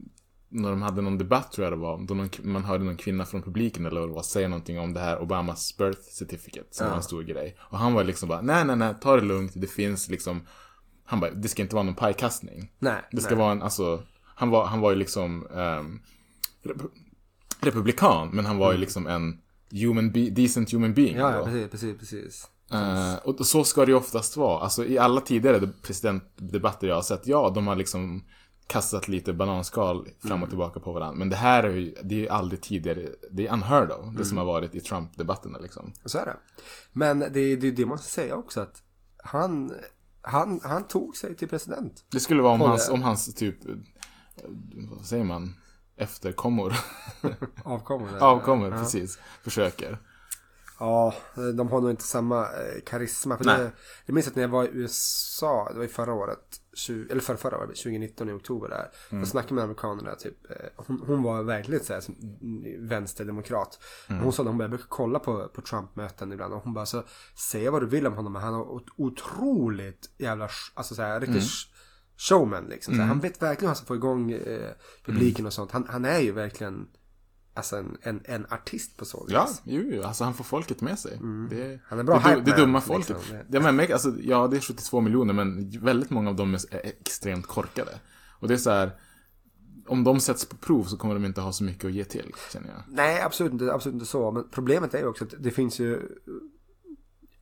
när de hade någon debatt tror jag det var, då någon, man hörde någon kvinna från publiken eller vad det var säga någonting om det här Obamas birth certificate som var en stor grej. Och han var liksom bara, nej nej nej, ta det lugnt, det finns liksom, han bara, det ska inte vara någon pajkastning. Nej, Det ska nej. vara en, alltså, han var, han var ju liksom rep- republikan, men han var ju liksom en human be- decent human being. Ja, ja precis, precis, precis. Eh, och så ska det ju oftast vara. Alltså i alla tidigare presidentdebatter jag har sett, ja, de har liksom kastat lite bananskal fram Mm. och tillbaka på varandra. Men det här är ju, det är ju aldrig tidigare, det är unheard of, det som Mm. har varit i Trump-debatterna liksom. Så är det. Men det är det, det man ska säga också att han, han, han tog sig till president. Det skulle vara om Håller- hans, om hans typ, vad säger man, efterkommor, *laughs* Avkommor. avkommor, ja. precis, försöker. Ja, de har nog inte samma eh, karisma. För Nej. det, jag minns att när jag var i USA, det var i förra året, 20, eller förra, förra året, 2019 i oktober där. Mm. Då snackade jag med amerikanerna typ, eh, hon, hon var verkligen så här, mm, vänsterdemokrat. Mm. Hon sa att hon brukar kolla på, på Trump-möten ibland och hon bara så, säga vad du vill om honom men han har ot- otroligt jävla, alltså så här, riktigt Mm. sh- showman liksom. Här, han vet verkligen hur han ska få igång eh, publiken och sånt. Han, han är ju verkligen Alltså en, en, en artist på så vis. Ja, jo, jo, alltså han får folket med sig. Det, Mm. Han är bra det, det man, dumma liksom. folket. Det- Det, men, alltså, ja, det är 72 miljoner, men väldigt många av dem är är extremt korkade. Och det är så här, om de sätts på prov så kommer de inte ha så mycket att ge till, känner jag. Nej, absolut inte, absolut inte så. Men problemet är ju också att det finns ju...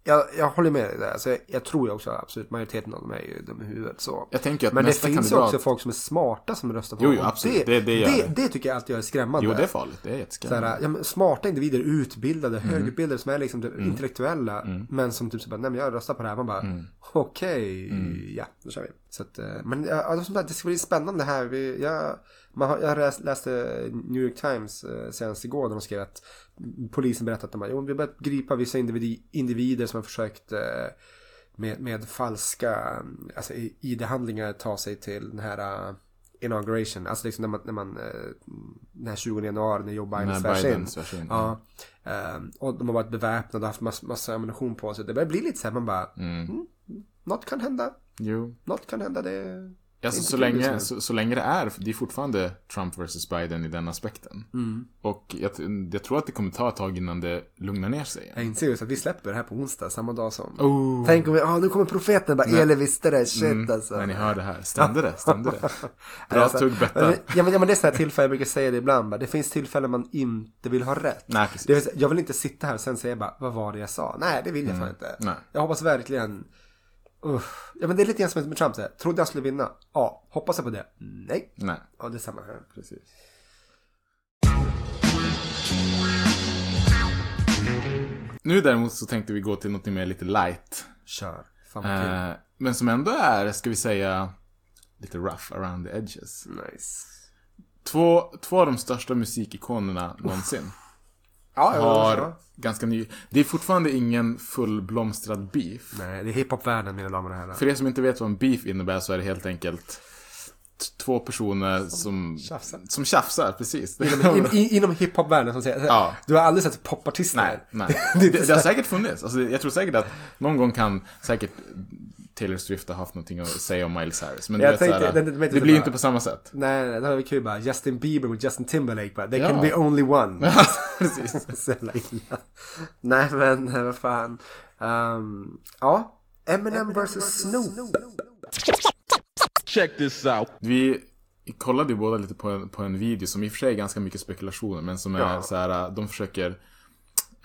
Jag, jag håller med dig där. Alltså, jag, jag tror ju också absolut majoriteten av dem är ju dum i huvudet. Så. Jag tänker att Men det finns ju också folk som är smarta som röstar på Jo, jo, absolut. Det, Det- det det, det. tycker jag alltid är skrämmande. Jo, det är farligt. Det är jätteskrämmande. här, ja, smarta individer, utbildade, Mm. högutbildade som är liksom typ intellektuella. Men som typ så bara, nej men jag röstar på det här. Man bara, Mm. okej, ja, då kör vi. Så att, eh, men ja, alltså, det ska bli spännande här. Vi, jag, man har, jag läs- läste New York Times eh, senast igår där de skrev att polisen berättat att de har börjat gripa vissa individ, individer som har försökt eh, med, med falska alltså, ID-handlingar ta sig till den här inauguration. Alltså liksom när man, när man den här 20 januari när Joe Biden svärs in. In, Ja. Och de har varit beväpnade och haft massa, massa ammunition på sig. Det börjar bli lite så här, man bara, mm. något kan hända. Jo. Något kan hända. Det, Alltså, så, länge, så, så länge det är, det är fortfarande Trump versus Biden i den aspekten. Mm. Och jag, jag tror att det kommer ta ett tag innan det lugnar ner sig. Jag inser just att vi släpper det här på onsdag, samma dag som. Oh. Tänk om vi, ah, nu kommer profeten bara, Eli visste det, shit Mm, alltså. Nej, ni hör det här. Stämde det? Stämde det? *laughs* Bra Alltså, tugg Betta. ja, men, ja men det är sådana tillfällen, jag brukar säga det ibland bara, det finns tillfällen man inte vill ha rätt. Nej, precis. Det vill jag vill inte sitta här och sen säga bara, vad var det jag sa? Nej, det vill jag fan inte. Mm. Nej. Jag hoppas verkligen, Uff. ja men det är lite grann som med Trump, så här. trodde jag skulle vinna? Ja, hoppas jag på det? Nej. Nej, Ja, det är samma här. precis. Nu däremot så tänkte vi gå till något mer lite light. Kör. Fan vad. Eh, men som ändå är, ska vi säga, lite rough around the edges. Nice. Två, två av de största musikikonerna någonsin Ja, ja, har ja. ganska ny... Det är fortfarande ingen fullblomstrad beef. Nej, det är hiphop-världen mina damer och herrar. För er som inte vet vad en beef innebär så är det helt enkelt två personer som tjafsar. Som tjafsar, precis. Inom, in, in, inom hiphop-världen som säger, Ja. du har aldrig sett popartister? Nej, nej. *laughs* det Det, det har säkert funnits. Alltså, jag tror säkert att någon gång kan säkert Taylor Swift ha haft någonting att säga om Miley Cyrus. Men vet, tänkte- såhär, det- det- det- det, det- blir ju inte på samma sätt. Nej, nej, det var kul bara. Justin Bieber mot Justin Timberlake bara. There Ja. can be only one. *laughs* Precis. *laughs* Så jävla illa. Nej men vad fan. Um, ja. Eminem vs Snoop. Check this out. Vi kollade ju båda lite på en, på en video som i och för sig är ganska mycket spekulationer men som är Ja. så här, de försöker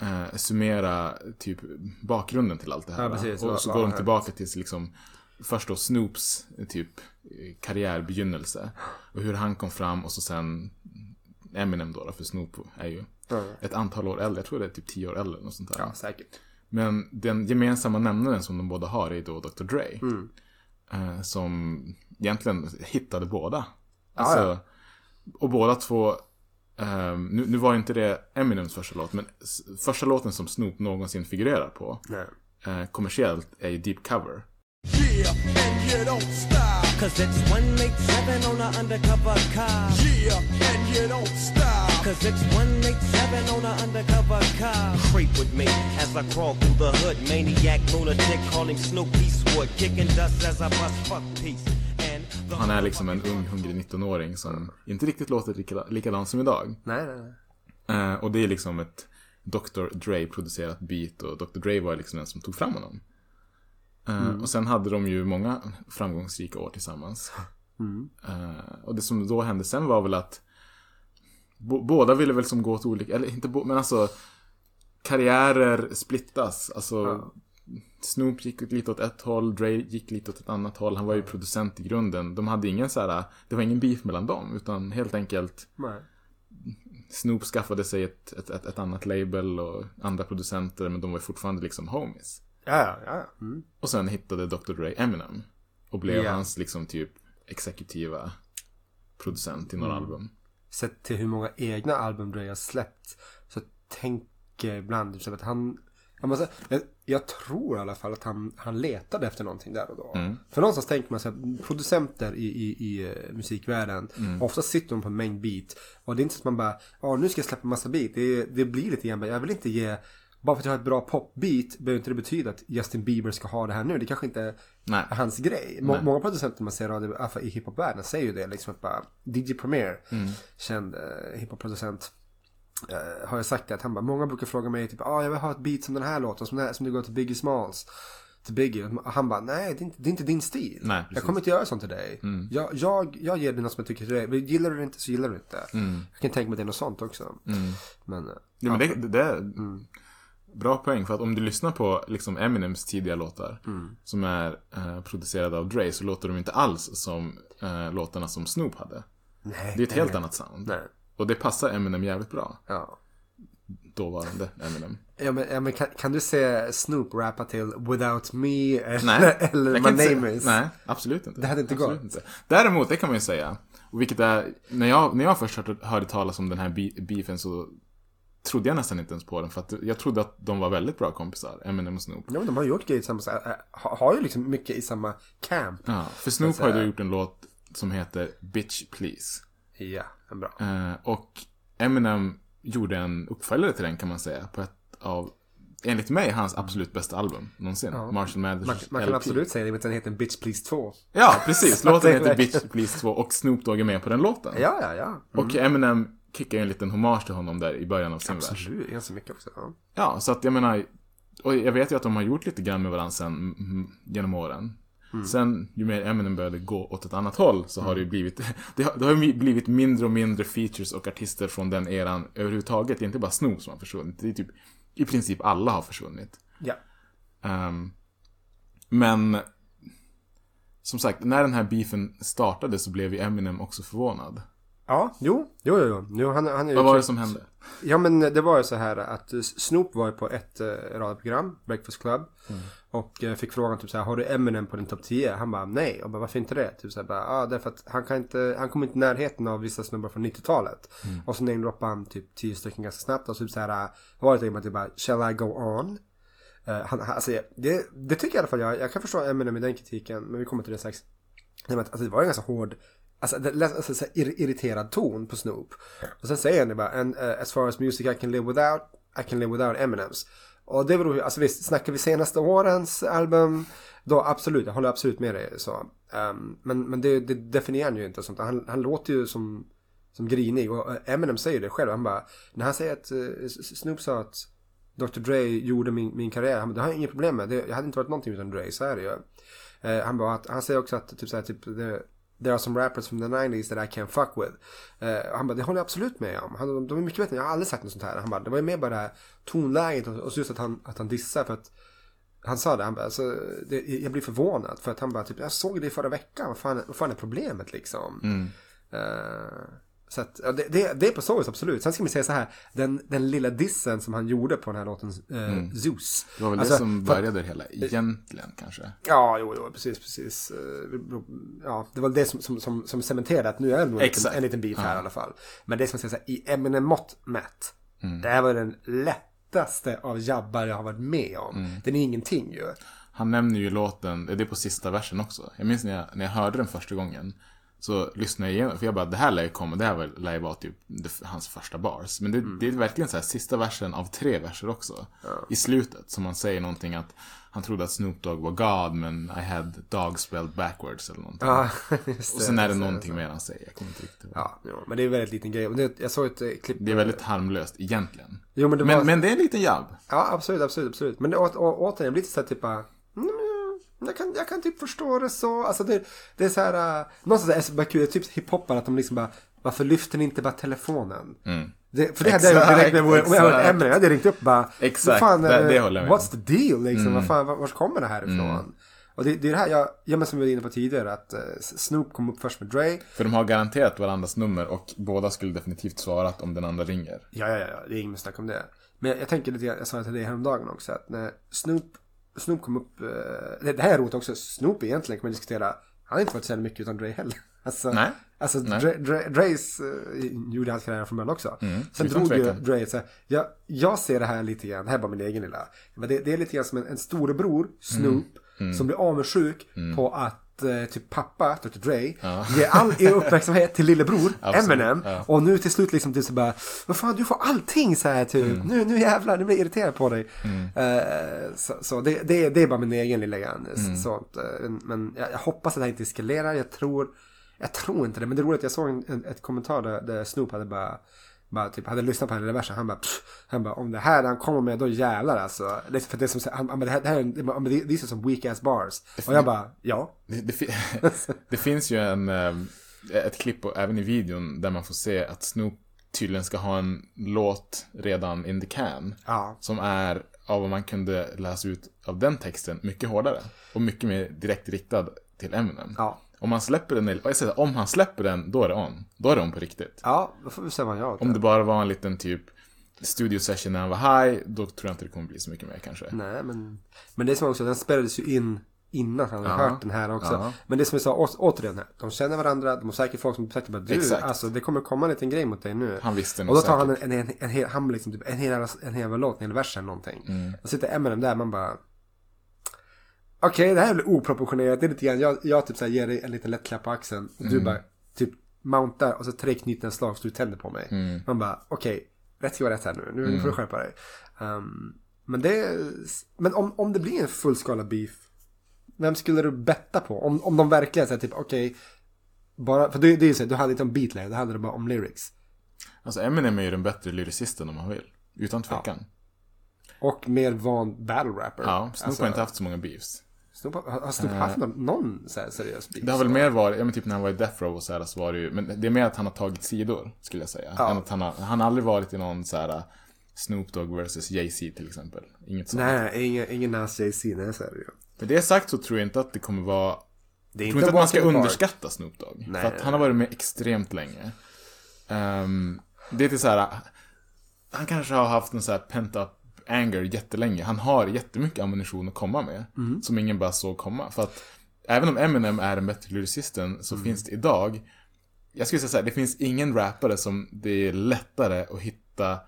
eh, summera typ bakgrunden till allt det här. Ja, precis. och så går de tillbaka till liksom först då Snoops eh, typ eh, karriärbegynnelse och hur han kom fram och så sen Eminem då, då för Snoop är ju ett antal år äldre, jag tror det är typ tio år äldre något sånt där. Ja, säkert. Men den gemensamma nämnaren som de båda har är då Dr. Dre. Mm. Eh, som egentligen hittade båda. Alltså, ja. Och båda två, ehm, nu, nu var inte det Eminems första låt, men första låten som Snoop någonsin figurerar på, Nej. eh, kommersiellt, är ju Deep Cover. Yeah, and you don't stop. Cause it's 187 on a undercover car. Yeah, and you don't stop. Cause it's 187 on a undercover car. Creep with me as I crawl through the hood. Maniac lunatic calling Snoop Eastwood. Kicking dust as I bust fuck peace. Han är liksom en ung, hungrig 19-åring som inte riktigt låter lika, likadant som idag. Nej, nej, nej. Eh, och det är liksom ett Dr. Dre-producerat beat och Dr. Dre var liksom den som tog fram honom. Eh, Och sen hade de ju många framgångsrika år tillsammans. Eh, och det som då hände sen var väl att båda ville väl som gå åt olika, eller inte bo- men alltså karriärer splittas. Alltså, Snoop gick lite åt ett håll, Dre gick lite åt ett annat håll. Han var ju producent i grunden. De hade ingen så här, det var ingen beef mellan dem. Utan helt enkelt Nej. Snoop skaffade sig ett, ett, ett, ett annat label och andra producenter. Men de var fortfarande liksom homies. Ja, ja, ja. Mm. Och sen hittade Dr. Dre Eminem. Och blev Ja. hans liksom typ exekutiva producent till några Mm. album. Sett till hur många egna album Dre har släppt. Så tänker jag ibland typ att han. Jag, måste, jag, jag tror i alla fall att han, han letade efter någonting där och då. Mm. För någonstans tänker man sig att producenter i, i, i eh, musikvärlden. Mm. Ofta sitter de på en mängd beat. Och det är inte så att man bara. Ja nu ska jag släppa massa beat. Det, det blir lite grann. Jag vill inte ge. Bara för att jag har ett bra popbeat behöver inte det betyda att Justin Bieber ska ha det här nu. Det kanske inte Nej. är hans grej. Må, Nej. många producenter man ser radio, i hiphopvärlden säger ju det. Liksom att bara DJ Premier, Mm. känd uh, hiphopproducent. Eh, har jag sagt det att han bara, många brukar fråga mig typ, ah, jag vill ha ett beat som den här låten, som, den här, som det går till Biggie Smalls. Till Biggie. Och han bara, nej det är, inte, det är inte din stil. Nej, jag kommer inte göra sånt till dig. Mm. Jag, jag, jag ger dig något som jag tycker till dig. Gillar du det inte så gillar du det inte. Mm. Jag kan tänka mig det är något sånt också. Mm. Men, eh, Ja, men det, det, det är Mm. bra poäng. För att om du lyssnar på liksom Eminems tidiga låtar. Mm. Som är eh, producerade av Dre. Så låter de inte alls som eh, låtarna som Snoop hade. nej, Det är ett nej, helt nej. annat sound. Nej. Och det passar Eminem jävligt bra. Ja. Dåvarande Eminem. Ja men, ja, men kan, kan du se Snoop rappa till Without Me eller, Nej. eller My Name säga- Is? Nej, absolut inte. Det hade inte absolut gått. Inte. Däremot, det kan man ju säga. Och vilket är, när jag, när jag först hörde, hörde talas om den här be- beefen så trodde jag nästan inte ens på den. För att jag trodde att de var väldigt bra kompisar, Eminem och Snoop. Ja men de har gjort grejer tillsammans. Äh, har, ju liksom mycket i samma camp. Ja, för Snoop Så har ju då gjort en låt som heter Bitch Please. Ja, bra. Eh, och Eminem gjorde en uppföljare till den kan man säga. På ett av, enligt mig, hans absolut bästa album någonsin. Ja. Marshall Mathers Man, man kan LP. absolut säga det, den heter Bitch Please 2. Ja, precis. *laughs* Låten heter Bitch Please 2 och Snoop Dogg är med på den låten. Ja, ja, ja. Och Eminem kickar ju en liten hommage till honom där i början av sin vers. Absolut, ganska mycket också. Ja. Ja, så att jag menar, och jag vet ju att de har gjort lite grann med varandra sen mm, genom åren. Sen, ju mer Eminem började gå åt ett annat håll så har det ju blivit, *laughs* det har, det har blivit mindre och mindre features och artister från den eran överhuvudtaget. Det är inte bara Snoop som har försvunnit. Det är typ, i princip alla har försvunnit. ja. Ehm, men, som sagt, när den här beefen startade så blev ju Eminem också förvånad. Ja, jo, jo, jo. jo. han, han är Vad var det som hände? Ja men det var ju så här att Snoop var ju på ett eh, radioprogram, Breakfast Club. Och eh, fick frågan typ så här, har du Eminem på din topp 10? Han bara nej. Och bara, varför inte det? Typ så här, bara, ah, därför att han kan inte, han kommer inte i närheten av vissa snubbar från 90-talet. Och så namedroppade han typ 10 stycken ganska snabbt och typ så här, var det typ bara, shall I go on? Eh, han, alltså, det, det tycker jag i alla fall jag, jag kan förstå Eminem i den kritiken, men vi kommer till det strax. Nej, men alltså, det var en ganska hård, alltså, det lät, alltså så irriterad ton på Snoop. Och sen säger han det bara, and, uh, as far as music I can live without, I can live without Eminems. Och det beror ju, alltså visst, snackar vi senaste årens album, då absolut, jag håller absolut med dig så. Um, men men det, det definierar han ju inte sånt. Han, han låter ju som, som grinig och eh, Eminem säger det själv. Han bara, när han säger att uh, Snoop sa att Dr. Dre gjorde min, min karriär. Han bara, det har jag inget problem med. Det, jag hade inte varit någonting utan Dre, så är det ju. Uh, han bara, att, han säger också att typ såhär, typ, det, there are some rappers from the 90s that I can't fuck with. Eh, han bara, det håller jag absolut med om. Han, de, de är mycket bättre, jag har aldrig sagt något sånt här. Han bara, det var ju mer bara det här tonläget och, och just att han, att han dissar för att han sa det, han bara, alltså, det, jag blir förvånad för att han bara, typ, jag såg det förra veckan, vad fan, vad fan är problemet liksom? Mm. Eh, så att, ja, det, det, det är på så vis absolut. Sen ska man säga så här, den, den lilla dissen som han gjorde på den här låten, eh, Zeus. Det var väl Alltså, det som började det hela, egentligen kanske. Ja, jo, jo, precis, precis. Eh, Ja, det var det som, som, som, som cementerade att nu är det nog en en liten beef här Ja. i alla fall. Men det som jag här, i Eminem-mått mätt, Mm. det här var den lättaste av jabbar jag har varit med om. Mm. Den är ingenting ju. Han nämner ju låten, det är på sista versen också. Jag minns när jag, när jag hörde den första gången. Så lyssnade jag igenom, för jag bara, det här lär ju komma, det här lär ju vara typ det, hans första bars. Men det, Mm. det är verkligen så här sista versen av tre verser också. I slutet, som man säger någonting att han trodde att Snoop Dogg var God, men I had dog spelled backwards eller någonting. Ja, *laughs* just Och sen är det någonting mer han säger, jag kommer inte riktigt ihåg. Ja, jo, men det är en väldigt liten grej. Det, jag såg ett eh, klipp. Det är väldigt harmlöst egentligen. Jo, men det var... Men, men det är en liten jabb. Ja, absolut, absolut, absolut. Men det, å, å, återigen, lite så här typ jag kan, jag kan typ förstå det så. Alltså det, det är så här, uh, någonstans är det kul, typ hiphoppare att de liksom bara, varför lyfter ni inte bara telefonen? Mm. Det, för det hade jag direkt med vår- om jag hade. Eminem. Jag hade ringt upp bara. Exakt, fan, det- eh, det håller jag med What's the deal liksom? Vad fan, var, var kommer det här ifrån? Mm. Och det, det är det här jag, ja men som vi var inne på tidigare, att eh, Snoop kom upp först med Dre. För de har garanterat varandras nummer och båda skulle definitivt svarat om den andra ringer. Ja, ja, ja, det är inget snack om det. Men jag, jag tänker lite jag sa det till dig häromdagen också, att när Snoop, Snoop kom upp, eh, det, här är roligt också, Snoop egentligen kan man diskutera, han har inte varit så mycket utan Dre heller. *laughs* Alltså, Nej. Alltså Nej. Dre, Dre, Dre's uh, gjorde hans karriär från början också. Mm, Sen drog ju. Dre så här, jag, jag ser det här lite grann, det här är bara min egen lilla. Men det, det är lite grann som en, en storebror, Snoop, Mm. som blir avundsjuk på att typ pappa, Dr Dre, Ja. ger all er uppmärksamhet till lillebror, *laughs* Eminem. ja. Och nu till slut liksom typ så bara, vad fan du får allting så här typ. Mm. Nu, nu jävlar, nu blir jag irriterad på dig. Eh, så så det, det, det är bara min egen lilla grann. Mm. Sånt. eh, men jag, jag hoppas att det här inte eskalerar. Jag tror, jag tror inte det. Men det är roligt, jag såg en, en, ett kommentar där, där Snoop hade bara bara typ hade lyssnat på den lilla versen, han bara, pff, han bara om det här han kommer med då jävlar alltså. Det, är för det är som, han, han bara, det här, det här är, these are some weak ass bars. Och jag bara, ja. Det, det, *laughs* det finns ju en, eh, ett klipp och även i videon där man får se att Snoop tydligen ska ha en låt redan in the can. Ja. Som är, av vad man kunde läsa ut av den texten, mycket hårdare. Och mycket mer direkt riktad till Eminem. Ja. Om man släpper den, jag säger, om han släpper den, då är det on. Då är det on på riktigt. Ja, då får vi se vad han gör. Om det bara var en liten typ studio session när han var high, då tror jag inte det kommer bli så mycket mer kanske. Nej, men, men det är som också, den spelades ju in innan han hade Ja. hört den här också. Ja. Men det som vi sa, å- återigen, här, de känner varandra, de har säkert folk som sagt bara du, Exakt. alltså det kommer komma en liten grej mot dig nu. Han visste nog Och då tar han en, säkert. en, en, en, han liksom typ en hel, en hel låt, en hel vers eller någonting. Mm. Då sitter Eminem där, man bara Okej, det här blir oproportionerligt. Det är lite grann, jag, jag typ så här ger dig en liten lätt klapp på axeln. Och du Mm. bara typ mountar och så tre knutna slag så du tänder på mig. Mm. Man bara, okej, rätt ska vara rätt här nu. Nu, nu får du skärpa dig. Um, men det, men om, om det blir en fullskala beef. Vem skulle du betta på? Om, om de verkligen säger typ, okej. bara, för det, det är ju så, du hade inte om beat längre, du det bara om lyrics. Alltså Eminem är ju den bättre lyricisten om man vill. Utan tvekan. Och mer van battle rapper. Ja, Snoop Alltså, har inte haft så många beefs. Snoop, har, Snoop haft någon, någon så här seriös beef? Det har väl mer varit, ja men typ när han var i Death Row och så här så var det ju, men det är mer att han har tagit sidor, skulle jag säga. Ja. Än att han har, han har aldrig varit i någon så här Snoop Dogg versus Jay-Z till exempel. Inget sånt. Nej, ingen, ingen Nas JC, nej så är det ju. Med det sagt så tror jag inte att det kommer vara, Det är jag tror inte att man ska underskatta Snoop Dogg. Nej, för att han har varit med extremt länge. Ehm, det är till så här, han kanske har haft en så här pent up anger jättelänge. Han har jättemycket ammunition att komma med. Mm. Som ingen bara såg komma. För att även om Eminem är den bättre lyricisten så Mm. finns det idag, jag skulle säga så här, det finns ingen rappare som det är lättare att hitta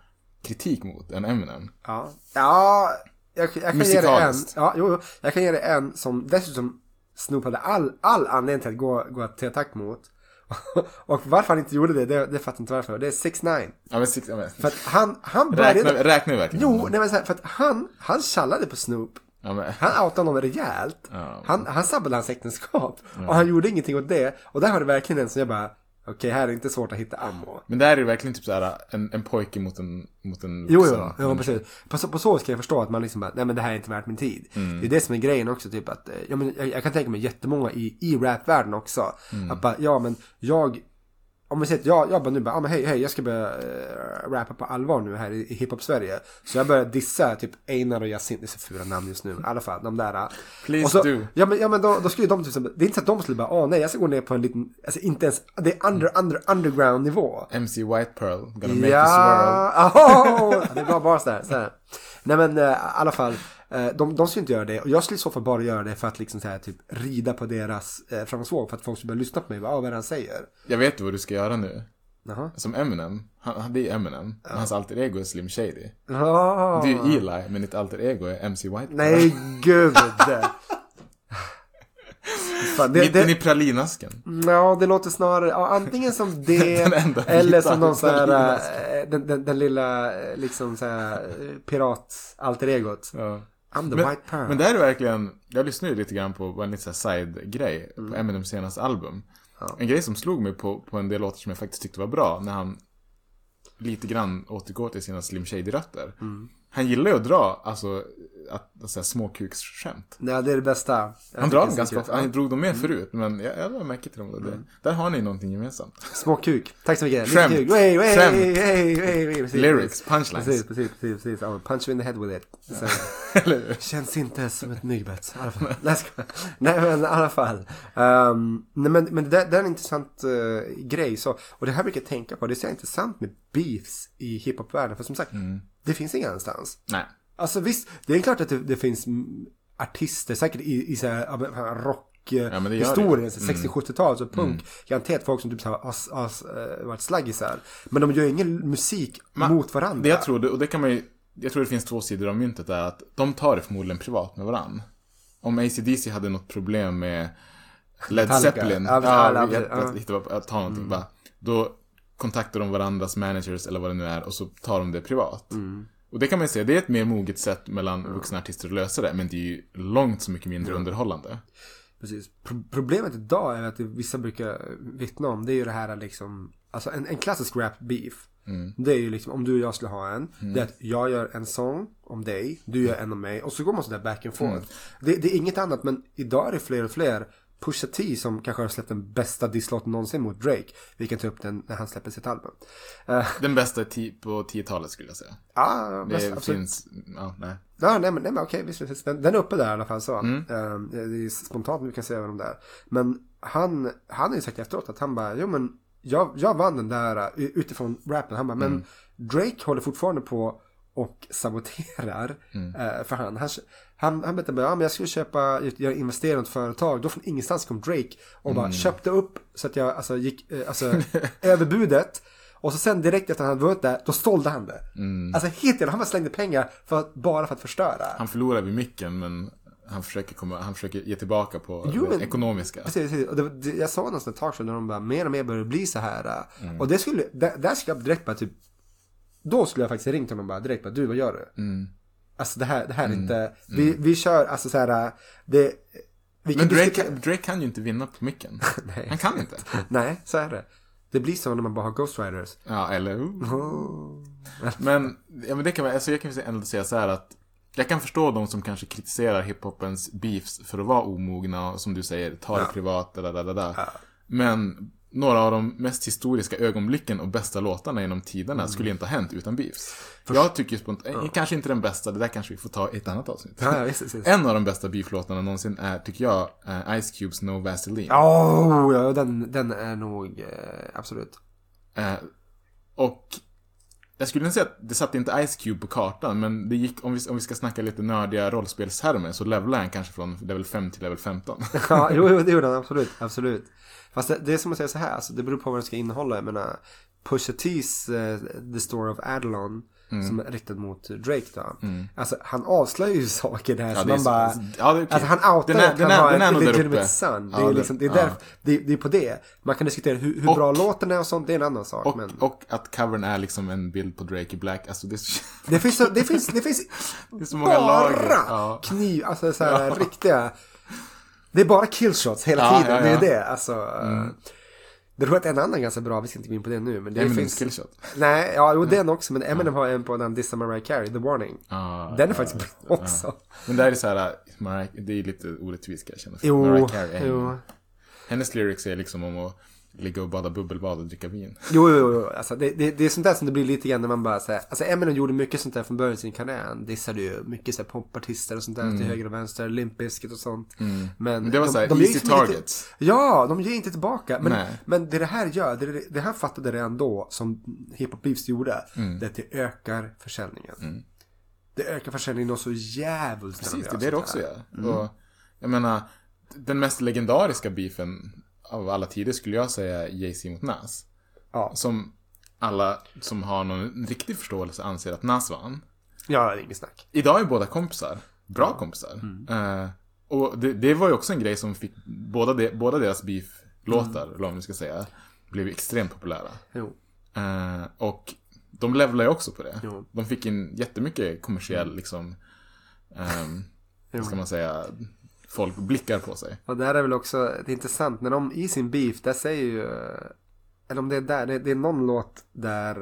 kritik mot än Eminem. Ja, ja jag, jag kan ge dig en. Ja, jo, jo, jag kan ge dig en som dessutom Snoop hade all, all anledning till att gå, gå till attack mot. *laughs* Och varför han inte gjorde det, det, det fattar inte varför. Det är 6 9 Ja, men, ja, men, För att han, han började... vi verkligen? Jo, nej men så här, för att han, han tjallade på Snoop. Ja, men, Han outade honom rejält. Ja. Han, han sabbade hans äktenskap. Och han gjorde ingenting åt det. Och där har du verkligen en som jag bara, okej här är det inte svårt att hitta ammo. men där är det verkligen typ så här en, en pojke mot en, mot en Jo, vuxen. jo, jo precis. På, så- på så ska jag förstå att man liksom bara, nej men det här är inte värt min tid. Mm. Det är det som är grejen också, typ att, eh, ja, men jag, jag kan tänka mig jättemånga i, i rapvärlden också. Mm. Att bara, ja men jag, om vi säger att jag, jag bara nu bara, ja men hej, hej, jag ska börja äh, rappa på allvar nu här i, i hiphop-Sverige. Så jag börjar dissa typ Einar och Yasin, det är så fula namn just nu, i alla fall, de där. Please och så, do. Ja men, ja, men då, då skulle de typ, det är inte så att de skulle bara, åh nej, jag ska gå ner på en liten, alltså inte ens, det är under, under, underground nivå. MC White Pearl, gonna make this world. *laughs* Ja, oh, det är bra bas där. Så här. Nej men eh, i alla fall, de, de skulle inte göra det. Och jag skulle i så fall bara göra det för att liksom så här, typ rida på deras eh, framgångsvåg. För att folk skulle börja lyssna på mig. Bara, ah, vad är det han säger? Jag vet vad du ska göra nu. Jaha. Som Eminem, han, han- det är Eminem, men hans alter ego är Slim Shady. Ah. Det är Eli, men ditt alter ego är MC White. Nej gud. Fan, det, Mitten i pralinasken. ja, det låter snarare, ja, antingen som det *laughs* eller som någon så här, eh, den, den, den lilla eh, liksom så här eh, pirat alter egot. Ja. I'm the Men, white pearl. men det här är verkligen, jag lyssnade ju lite grann på en liten side-grej Mm. på Eminems senaste album. En grej som slog mig på, på en del låtar som jag faktiskt tyckte var bra, när han lite grann återgår till sina Slim Shady-rötter. Mm. han gillar ju att dra, alltså, att, att säga småkuksskämt. Nej, det är det bästa. Han Jag drar dem ganska ofta. Han drog dem med förut, men jag, jag lade märke till dem. Det. Där har ni någonting gemensamt. Småkuk. Tack så mycket. Skämt. Skämt. wey, wey. Precis. Lyrics, punchlines. Precis, precis, precis. precis. Ja, punch you in the head with it. Så, *laughs* känns inte som ett myggbett. *laughs* Nej, men i alla fall. Um, nej, men, men det, där- det är en intressant eh, grej. Så, och det här brukar jag tänka på. Det är så intressant med beefs i hiphopvärlden. För som sagt, Mm. det finns ingen annanstans. Nej. Alltså visst, det är klart att det, det finns mm, artister, säkert i, i så här, ja, men, här rock Ja, men det gör historien, det. Mm. 60-70-tal, så punk. Garanterat folk som typ har, har, har varit slaggisar. Men de gör ingen musik Man- mot varandra. Det jag tror, och det kan man ju, jag tror det finns två sidor av myntet där att de tar det förmodligen privat med varann. Om ACDC hade något problem med Led Metallica. Zeppelin, Ja, ja, vi- att, ja. att, hitta- att ta någonting bara, då kontaktar de varandras managers eller vad det nu är och så tar de det privat. Mm. Och det kan man ju säga, det är ett mer moget sätt mellan vuxna artister att lösa det, men det är ju långt så mycket mindre underhållande. Precis. Pro- problemet idag är att det vissa brukar vittna om, det är ju det här liksom, alltså en, en klassisk rap beef. Mm. Det är ju liksom, om du och jag skulle ha en, det är att jag gör en sång om dig, du gör en om mig och så går man sådär back and forth. Mm. Det, det är inget annat, men idag är det fler och fler. Pusha T som kanske har släppt den bästa disslåten någonsin mot Drake. Vi kan ta upp den när han släpper sitt album. Eh, *laughs* Den bästa på 10-talet skulle jag säga. Ja, Det bäst- absolut. finns, ja, nej. Ja, nej men, nej, men okej, visst, visst, den, den är uppe där i alla fall så. Mm. Ehm, det är spontant vi kan säga vad de där. Men han, han har ju sagt efteråt att han bara, jo men jag, jag vann den där uh, utifrån rappen. Han bara, Mm. men Drake håller fortfarande på och saboterar Mm. eh, för han. Han, han, han berättade bara, ja men jag skulle köpa, jag investerar i ett företag. Då från ingenstans kom Drake och bara Mm. köpte upp så att jag alltså gick, eh, alltså *laughs* över budet. Och så sen direkt efter att han hade vunnit det, då sålde han det. Alltså helt jävla, han bara slängde pengar för att, bara för att förstöra. Han förlorar vid micken, men han försöker, komma, han försöker ge tillbaka på Jo, det men- ekonomiska. Precis, precis. Och det, det, jag såg någonstans ett tag sedan när de bara mer och mer började bli så här. äh, Mm. Och det skulle, där, där skulle jag direkt bara typ, då skulle jag faktiskt ringt honom bara direkt bara, du vad gör du? Mm. Alltså det här, det här är inte, vi, vi kör, alltså så här, det, vi Men Drake, diskutera- Drake kan ju inte vinna på micken. *laughs* Nej. Han kan inte. *laughs* Nej, så är det. Det blir så när man bara har Ghost Riders. Ja, eller *laughs* Men, ja, men det kan man, alltså jag kan ändå säga så här att jag kan förstå de som kanske kritiserar hiphopens beefs för att vara omogna och som du säger, ta det privat, da, da, da, da. Men några av de mest historiska ögonblicken och bästa låtarna genom tiderna skulle inte ha hänt utan beefs. Jag tycker spontant, kanske inte den bästa, det där kanske vi får ta i ett annat avsnitt. Ja, ja, visst, visst, visst. En av de bästa beeflåtarna någonsin är, tycker jag, eh, Ice Cubes No Vaseline. Oh, ja, den, den är nog, eh, absolut. Eh, och jag skulle inte säga att det satte inte Ice Cube på kartan, men det gick, om vi, om vi ska snacka lite nördiga rollspelstermer, så levlade han kanske från level 5 till level 15. *laughs* Ja, jo, jo, det gjorde han absolut, *laughs* absolut. Fast det, det är som att säga så här, alltså, det beror på vad det ska innehålla. Jag menar, Pusha T's eh, The Story of Adelon, Mm. som är riktad mot Drake då. Alltså, han avslöjar ju *laughs* saker där Ja, som man bara... ja, okej. Alltså han outar Den är- att den han är- har den är en uppe. son. Det Ja, är, liksom, det, är ja. det, det är på det. Man kan diskutera hur, hur Och- bra låten är och sånt, det är en annan sak. Och, men och att covern är liksom en bild på Drake i Black. Alltså det *laughs* det finns, så, det finns, det finns *laughs* det är så många lager. bara Ja. kniv, alltså så här riktiga. Det är bara killshots hela tiden, det är det. Alltså, det tror att en annan ganska bra, vi ska inte gå in på det nu. Men det Eminems finns... killshot. Nej, ja, jo den också. Men Eminem har en på den dissar Mariah Carey, The Warning. Ja, den är ja, faktiskt bra också. Men där är det så här, Mariah, det är lite orättvist känna. För Jo, Mariah Carey jo. Hennes lyrics är liksom om att ligga och bada bubbelbad och dricka vin. Jo, jo, jo. Alltså, det, det, det är sånt där som det blir lite grann när man bara säger. Alltså Eminem gjorde mycket sånt där från början i sin karriär. Han dissade ju mycket så här popartister och sånt där till höger och vänster. Limp Bizkit och sånt. Men, Mm. Men det var så här, ger easy liksom inte- targets. Ja, de ger inte tillbaka. Men, Nej. men det det här gör, det, det, här fattade redan då som Hiphop Beefs gjorde. Mm. Det är att det ökar försäljningen. Det ökar försäljningen och så jävligt de Precis, det är det det också gör. Och jag menar, den mest legendariska beefen av alla tider skulle jag säga Jay-Z mot Nas. Ja. Som alla som har någon riktig förståelse anser att Nas vann. Ja, det är inget snack. Idag är båda kompisar. Bra kompisar. Mm. Eh, och det, det var ju också en grej som fick båda, de, båda deras beef-låtar, Mm. eller vad man ska säga, blev extremt populära. Jo. Eh, och de levlade ju också på det. Jo. De fick in jättemycket kommersiell, liksom, ehm, vad ska man säga, folk blickar på sig. Och det här är väl också det är intressant när de i sin beef, där säger ju, eller om det är där, det, det är någon låt där,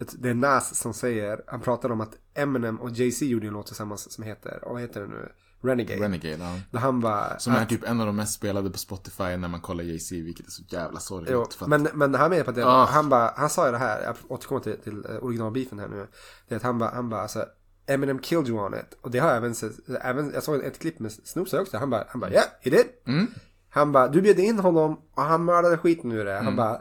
ett- det är Nas som säger, han pratar om att Eminem och Jay-Z gjorde en låt tillsammans som heter, vad heter den nu? Renegade. Renegade, ja. Där han bara... Som är att- typ en av de mest spelade på Spotify när man kollar Jay-Z, vilket är så jävla sorgligt. Jo, att- men, men han menar på att det, Ah. han, bara, han sa ju det här, jag återkommer till, till eh, originalbeefen här nu. Det är att han bara, han bara alltså, Eminem killed you on it. Och det har jag även sett, även, jag såg ett klipp med Snoop också, han bara, han bara, yeah, he did. Mm. Han bara, du bjöd in honom och han mördade skiten ur det. Han bara,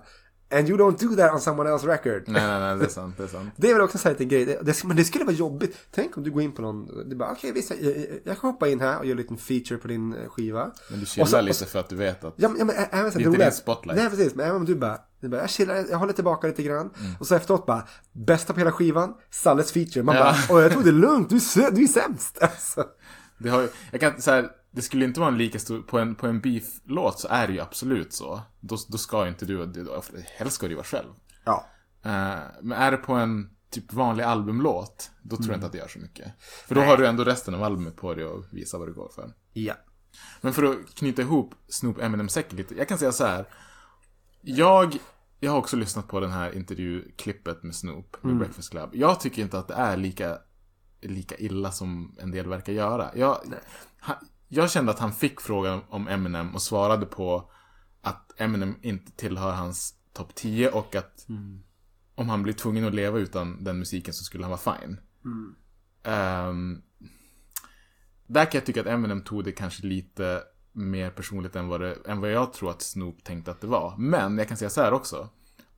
and you don't do that on someone else's record. Nej, nej, nej, det är sant, det är sant. *laughs* Det är väl också en sån liten grej. Det, det, men det skulle vara jobbigt. Tänk om du går in på någon. Du bara okej visst jag, jag, kan hoppa in här och göra en liten feature på din eh, skiva. Men du chillar lite för att du vet att... Ja men, även så Det är inte din spotlight. Nej precis. Men även om du bara. Du bara jag chillar, jag håller tillbaka lite grann. Mm. Och så efteråt bara. Bästa på hela skivan. Salles feature. Man Ja. bara. Åh jag tog det lugnt. Du är, du är sämst. *laughs* Alltså. Det, har jag kan, så här, det skulle inte vara en lika stor... På en, på en beef-låt så är det ju absolut så. Då, då ska ju inte du... då- Helst ska du vara själv. Ja. Eh, men är det på en typ vanlig albumlåt, då tror jag Mm. inte att det gör så mycket. För då har du ändå resten av albumet på dig och visa vad det går för. Ja. Men för att knyta ihop Snoop Eminem-säcken lite. Jag kan säga så här. Jag, jag har också lyssnat på den här intervjuklippet med Snoop med Mm. Breakfast Club. Jag tycker inte att det är lika, lika illa som en del verkar göra. Jag, han, jag kände att han fick frågan om Eminem och svarade på att Eminem inte tillhör hans topp 10 och att om han blir tvungen att leva utan den musiken så skulle han vara fine. Ehm, där kan jag tycka att Eminem tog det kanske lite mer personligt än vad, det, än vad jag tror att Snoop tänkte att det var. Men jag kan säga så här också.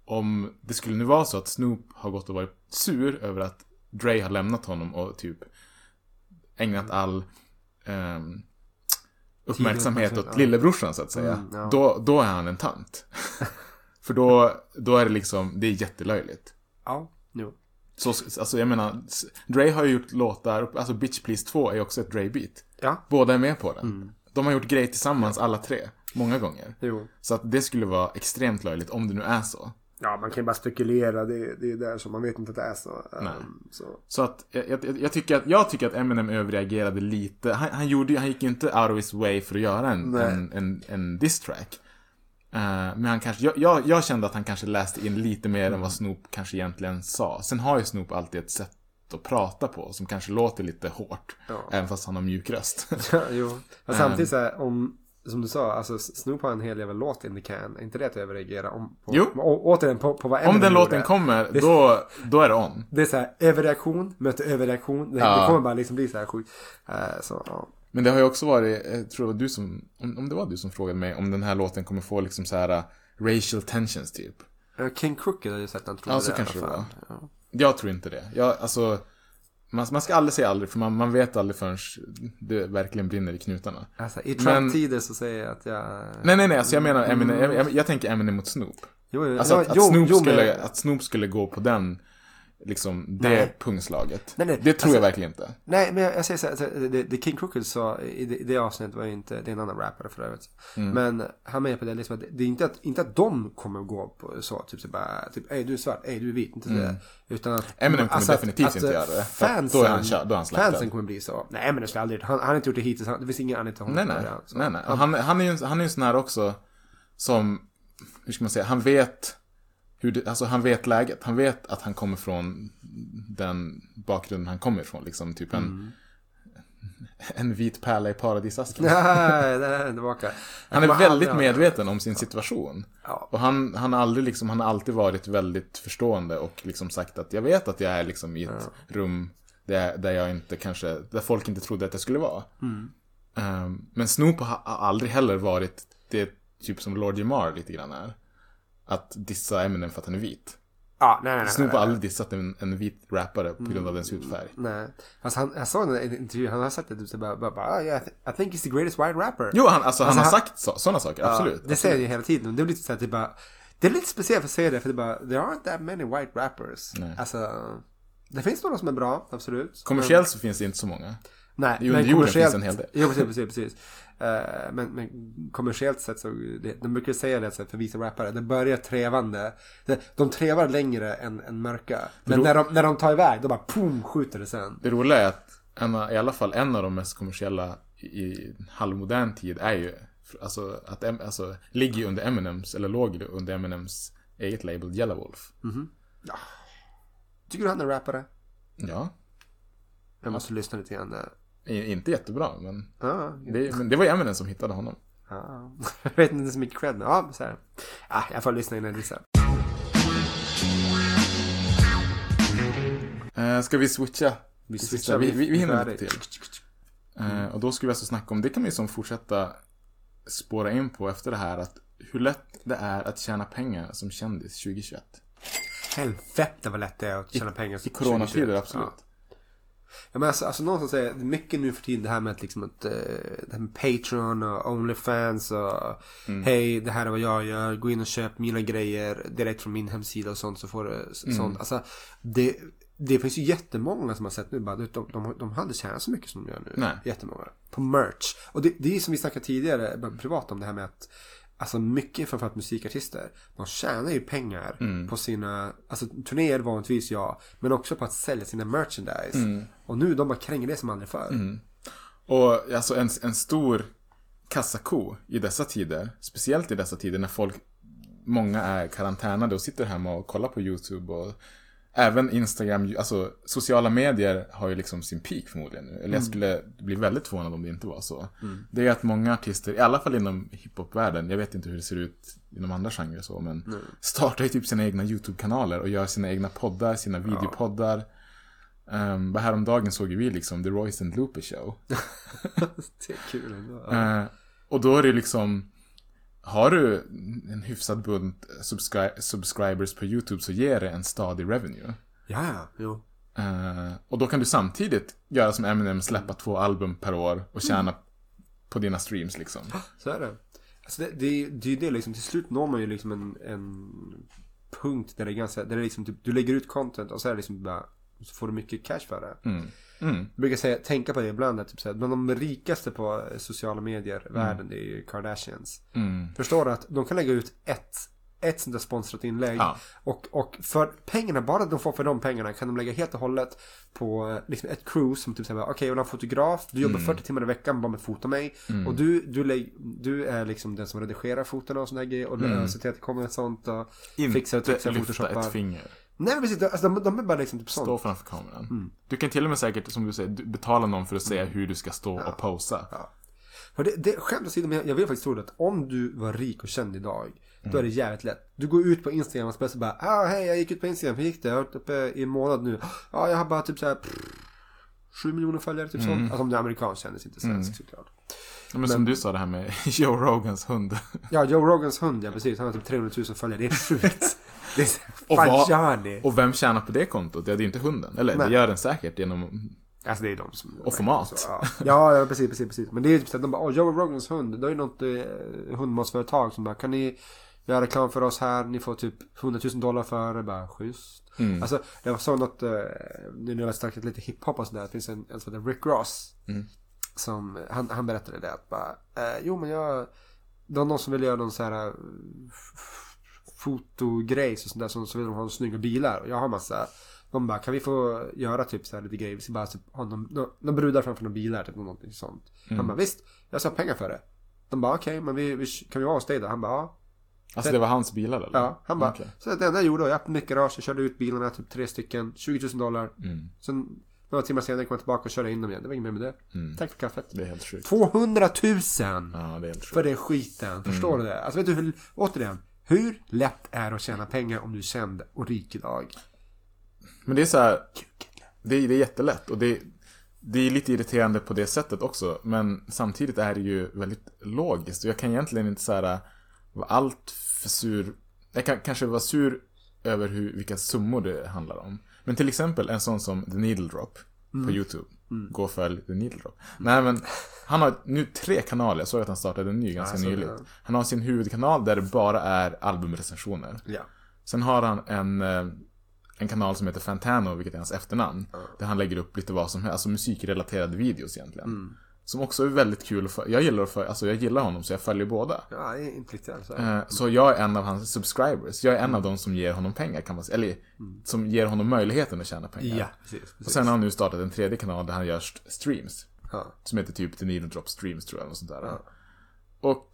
Om det skulle nu vara så att Snoop har gått och varit sur över att Dre har lämnat honom och typ ägnat all ehm, uppmärksamhet åt lillebrorsan så att säga. Mm, ja. då, då är han en tant. *laughs* För då, då är det liksom, det är jättelöjligt. Ja. Jo. Så, alltså jag menar, Dre har ju gjort låtar, alltså Bitch Please 2 är ju också ett Dre-beat. Ja. Båda är med på den. De har gjort grejer tillsammans alla tre, många gånger. Jo. Så att det skulle vara extremt löjligt om det nu är så. Ja man kan ju bara spekulera. Det, det är där som man vet inte att det är så. Um, så. Så att jag, jag, jag, tycker att, jag tycker att Eminem överreagerade lite. Han, han, gjorde, han gick ju inte out of his way för att göra en, Nej. en, en, en diss track. Eh, men han kanske, jag, jag, jag kände att han kanske läste in lite mer än vad Snoop kanske egentligen sa. Sen har ju Snoop alltid ett sätt att prata på som kanske låter lite hårt. Ja. Även fast han har mjuk röst. Ja, *laughs* jo. Men Ehm. samtidigt så här, om, som du sa, alltså Snoop har en hel jävla låt in the can. Är inte det att överreagera? Om, på, Jo. Å, återigen, på, på vad Om den gjorde. låten kommer, Det- då, då är det on. Det är så här, överreaktion möter överreaktion. Det, Ja. det kommer bara liksom bli så här sjukt. Eh, så. Men det har ju också varit, jag tror det var du som, om, om det var du som frågade mig om den här låten kommer få liksom så här uh, racial tensions typ. Eh, King Crooked har ju sagt att han trodde Ja, så det kanske det var. Ja. Jag tror inte det. Jag, alltså, man, man ska aldrig säga aldrig, för man, man vet aldrig förrän det verkligen brinner i knutarna. Alltså, I Trump-tider så säger jag att jag... Nej, nej, nej, alltså jag menar Eminem, jag, jag, jag tänker Eminem mot Snoop. Jo, jo, Alltså att, att, jo, Snoop jo, skulle, men- att Snoop skulle gå på den, liksom, det Nej. pungslaget. Nej, nej, det tror alltså- jag verkligen inte. Nej, men jag, jag säger så här, alltså, det, det King Crooked sa i det, det avsnittet var ju inte, det är en annan rappare för övrigt. Mm. Men han med på det liksom att det är inte att, inte att de kommer gå på så, typ så bara, typ, ej du är svart, ej du är vit, inte det. Utan att... Mm. Eminem kommer att- definitivt att, inte göra det. Fansen, då är han kör- då är han slaktad. fansen kommer bli så. Nej, men det skulle aldrig, han, han har inte gjort det hittills, han- det finns ingen anledning till honom Nej, nej. det, så. nej, nej. Han, han är ju en, han är ju en sån här också som, hur ska man säga, han vet hur det, alltså han vet läget. Han vet att han kommer från den bakgrunden han kommer ifrån. Liksom typ en, Mm. *laughs* en vit pärla i paradisasken. *laughs* Nej, den tillbaka. Han är väldigt medveten om sin situation. Ja. Och han, han, har aldrig liksom, han har alltid varit väldigt förstående och liksom sagt att jag vet att jag är liksom i ett rum där, där jag inte kanske, där folk inte trodde att jag skulle vara. Mm. Ehm, men Snoop har, har aldrig heller varit det typ som Lord Jamar lite grann är. Att dissa Eminem för att han är vit. Ja, nej, nej, nej. Snoop har aldrig dissat en, en vit rappare på grund av dens hudfärg. Nej. Alltså han, jag såg en intervju, han har sagt det typ bara, bara, bara ah, yeah, I thi- I think he's the greatest white rapper. Jo, han, alltså, han Alltså, har han- sagt så, sådana saker, absolut. Ja, det säger han ju hela tiden. Det är lite så här, typ bara, det är lite speciellt att säga det för det bara, there aren't that many white rappers. Nej. Alltså, det finns några som är bra, absolut. Kommersiellt så finns det inte så många. Men, nej, under men jorden kommersiellt- finns en hel del. Jo, precis, precis, precis. Eh, men, men kommersiellt sett så, de brukar säga det för vissa rappare, det börjar trevande. De trevar längre än, än mörka. Men när de, när de tar iväg, då bara pum, skjuter det sen. Det roliga är att en, i alla fall en av de mest kommersiella i, halvmodern tid är ju alltså, att alltså, ligger under Eminems, eller låg under Eminems eget label Yellow Wolf. Tycker du han är rappare? Ja. Jag måste lyssna lite grann där. Inte jättebra, men Ja, det, men det var Eminem som hittade honom. ja. Jag vet inte så mycket men ja, så här. Ja, jag får lyssna innan jag dissar. Eh, ska vi switcha? Vi switchar, vi, vi, vi hinner lite till. Eh, och då ska vi alltså snacka om, det kan vi som fortsätta spåra in på efter det här, att hur lätt det är att tjäna pengar som kändis 2021. Helvete vad lätt det är att tjäna pengar. I coronatider, 2021. absolut. Ja. Ja, men alltså, alltså någon som säger, det är mycket nu för tiden det här med att liksom att, eh, det här med Patreon och Onlyfans och Mm. hej det här är vad jag gör, gå in och köp mina grejer direkt från min hemsida och sånt så får du Mm. sånt. Alltså det, det finns ju jättemånga som har sett nu bara, de, de, de, de hade tjänat så mycket som de gör nu. Nej. Jättemånga. På merch. Och det, det är som vi snackade tidigare bara privat om det här med att Alltså mycket framförallt musikartister. De tjänar ju pengar Mm. på sina, alltså turnéer vanligtvis ja. Men också på att sälja sina merchandise. Mm. Och nu de bara kränger det som aldrig förr. Och alltså en, en stor kassako i dessa tider, speciellt i dessa tider när folk, många är karantänade och sitter hemma och kollar på YouTube och även Instagram, alltså sociala medier har ju liksom sin peak förmodligen nu. Eller jag skulle bli väldigt förvånad om det inte var så. Det är att många artister, i alla fall inom hiphopvärlden, jag vet inte hur det ser ut inom andra genrer så, men startar ju typ sina egna YouTube-kanaler och gör sina egna poddar, sina videopoddar. Um, bara häromdagen såg ju vi liksom The Royce and Looper Show. *laughs* Det är kul ändå. Eh, och då är det liksom Har du en hyfsad bunt subscri- subscribers på YouTube så ger det en stadig revenue. Ja, jo. Eh, och då kan du samtidigt göra som Eminem, släppa två album per år och tjäna på dina streams liksom. Så är det. Alltså det, det, det är ju det liksom, till slut når man ju liksom en, en punkt där det är ganska, där det är liksom typ, du lägger ut content och så är det liksom bara, så får du mycket cash för det. Mm. Mm. Jag brukar säga, tänka på det ibland, typ såhär, bland de rikaste på sociala medier i världen, det är ju Kardashians. Mm. Förstår du att de kan lägga ut ett, ett sånt där sponsrat inlägg. Ja. Och, och för pengarna, bara de får för de pengarna kan de lägga helt och hållet på liksom ett cruise som typ säger okej jag vill ha en fotograf, du Mm. jobbar 40 timmar i veckan bara med att fota mig. Och du, du, du är liksom den som redigerar fotona och sådana grejer och Mm. ser till att det kommer ett sånt och fixar och Inte trixar, lyfta ett finger. Nej men precis, alltså, de, de är bara liksom typ Stå sånt. framför kameran. Du kan till och med säkert, som du säger, betala någon för att säga hur du ska stå och posa. För det, det skämt åsido, men jag, vill faktiskt tro att om du var rik och känd idag, då Mm. är det jävligt lätt. Du går ut på Instagram och plötsligt bara, ah hej jag gick ut på Instagram, hur gick det? Jag har varit uppe i en månad nu. Ja, ah, jag har bara typ såhär, sju miljoner följare, typ Mm. sånt. Alltså om du är amerikansk kändis, inte svensk såklart. Ja, men, som du sa det här med *laughs* Joe Rogans hund. Ja, Joe Rogans hund, ja precis. Han har typ 300 000 följare, det är sjukt. Och vad-? Och vem tjänar på det kontot? Ja, det är inte hunden. Eller Nej. det gör den säkert genom... Alltså det är de som... Och format. Så, ja. ja, precis, precis, precis. Men det är ju typ såhär, de bara, åh, Joe Rogans hund, det är ju något eh, hundmatsföretag som bara, kan ni göra reklam för oss här? Ni får typ 100 000 dollar för det, bara schysst. Mm. Alltså, jag såg något, eh, nu när jag snackat lite hiphop och sådär, det finns en, en som heter Rick Ross. Mm. Som, han, han berättade det att bara, eh, jo men jag, det var någon som ville göra någon så här eh, fotogrejs och sånt där, så, så vill de ha snygga bilar. Och jag har massa, de bara, kan vi få göra typ så här lite grejer? Vi ska bara typ, ha någon, någon, någon brudar framför några bilar, typ någonting sånt. Han bara, visst, jag ska ha pengar för det. De bara, okej, men vi, vi, kan vi vara hos dig då? Han bara, ja. Alltså det var hans bilar eller? Ja, han bara, Okej. så det enda jag gjorde var, jag öppnade mitt garage, jag körde ut bilarna, typ tre stycken, 20 000 dollar. Mm. Sen några timmar senare kom jag tillbaka och körde in dem igen. Det var inget mer med det. Mm. Tack för kaffet. Det är helt sjukt. 200 000! Ja, det är helt För sjukt. den skiten. Förstår Mm. du det? Alltså vet du hur, återigen. Hur lätt är det att tjäna pengar om du är känd och rik idag? Men det är så här, det, är- det är jättelätt och det, det är lite irriterande på det sättet också. Men samtidigt är det ju väldigt logiskt. Och jag kan egentligen inte så här vara allt för sur. Jag kan kanske vara sur över hur, vilka summor det handlar om. Men till exempel en sån som The Needle Drop på YouTube. Gå och följ The Needle Drop. Nej men, han har nu tre kanaler. Jag såg att han startade en ny ganska Alltså, nyligt. ja. Han har sin huvudkanal där det bara är albumrecensioner. Ja. Sen har han en, eh, en kanal som heter Fantano, vilket är hans efternamn. Där han lägger upp lite vad som helst, alltså musikrelaterade videos egentligen. Mm. Som också är väldigt kul följa. Jag gillar, att följa, alltså jag gillar honom så jag följer båda. Ja, inte riktigt alltså. Eh, Så jag är en av hans subscribers. Jag är en av de som ger honom pengar kan man säga. Eller som ger honom möjligheten att tjäna pengar. Ja, precis. Och precis. sen har han nu startat en tredje kanal där han gör st- streams. Ja. Som heter typ The Needle Drop Streams tror jag. Något sånt där. Och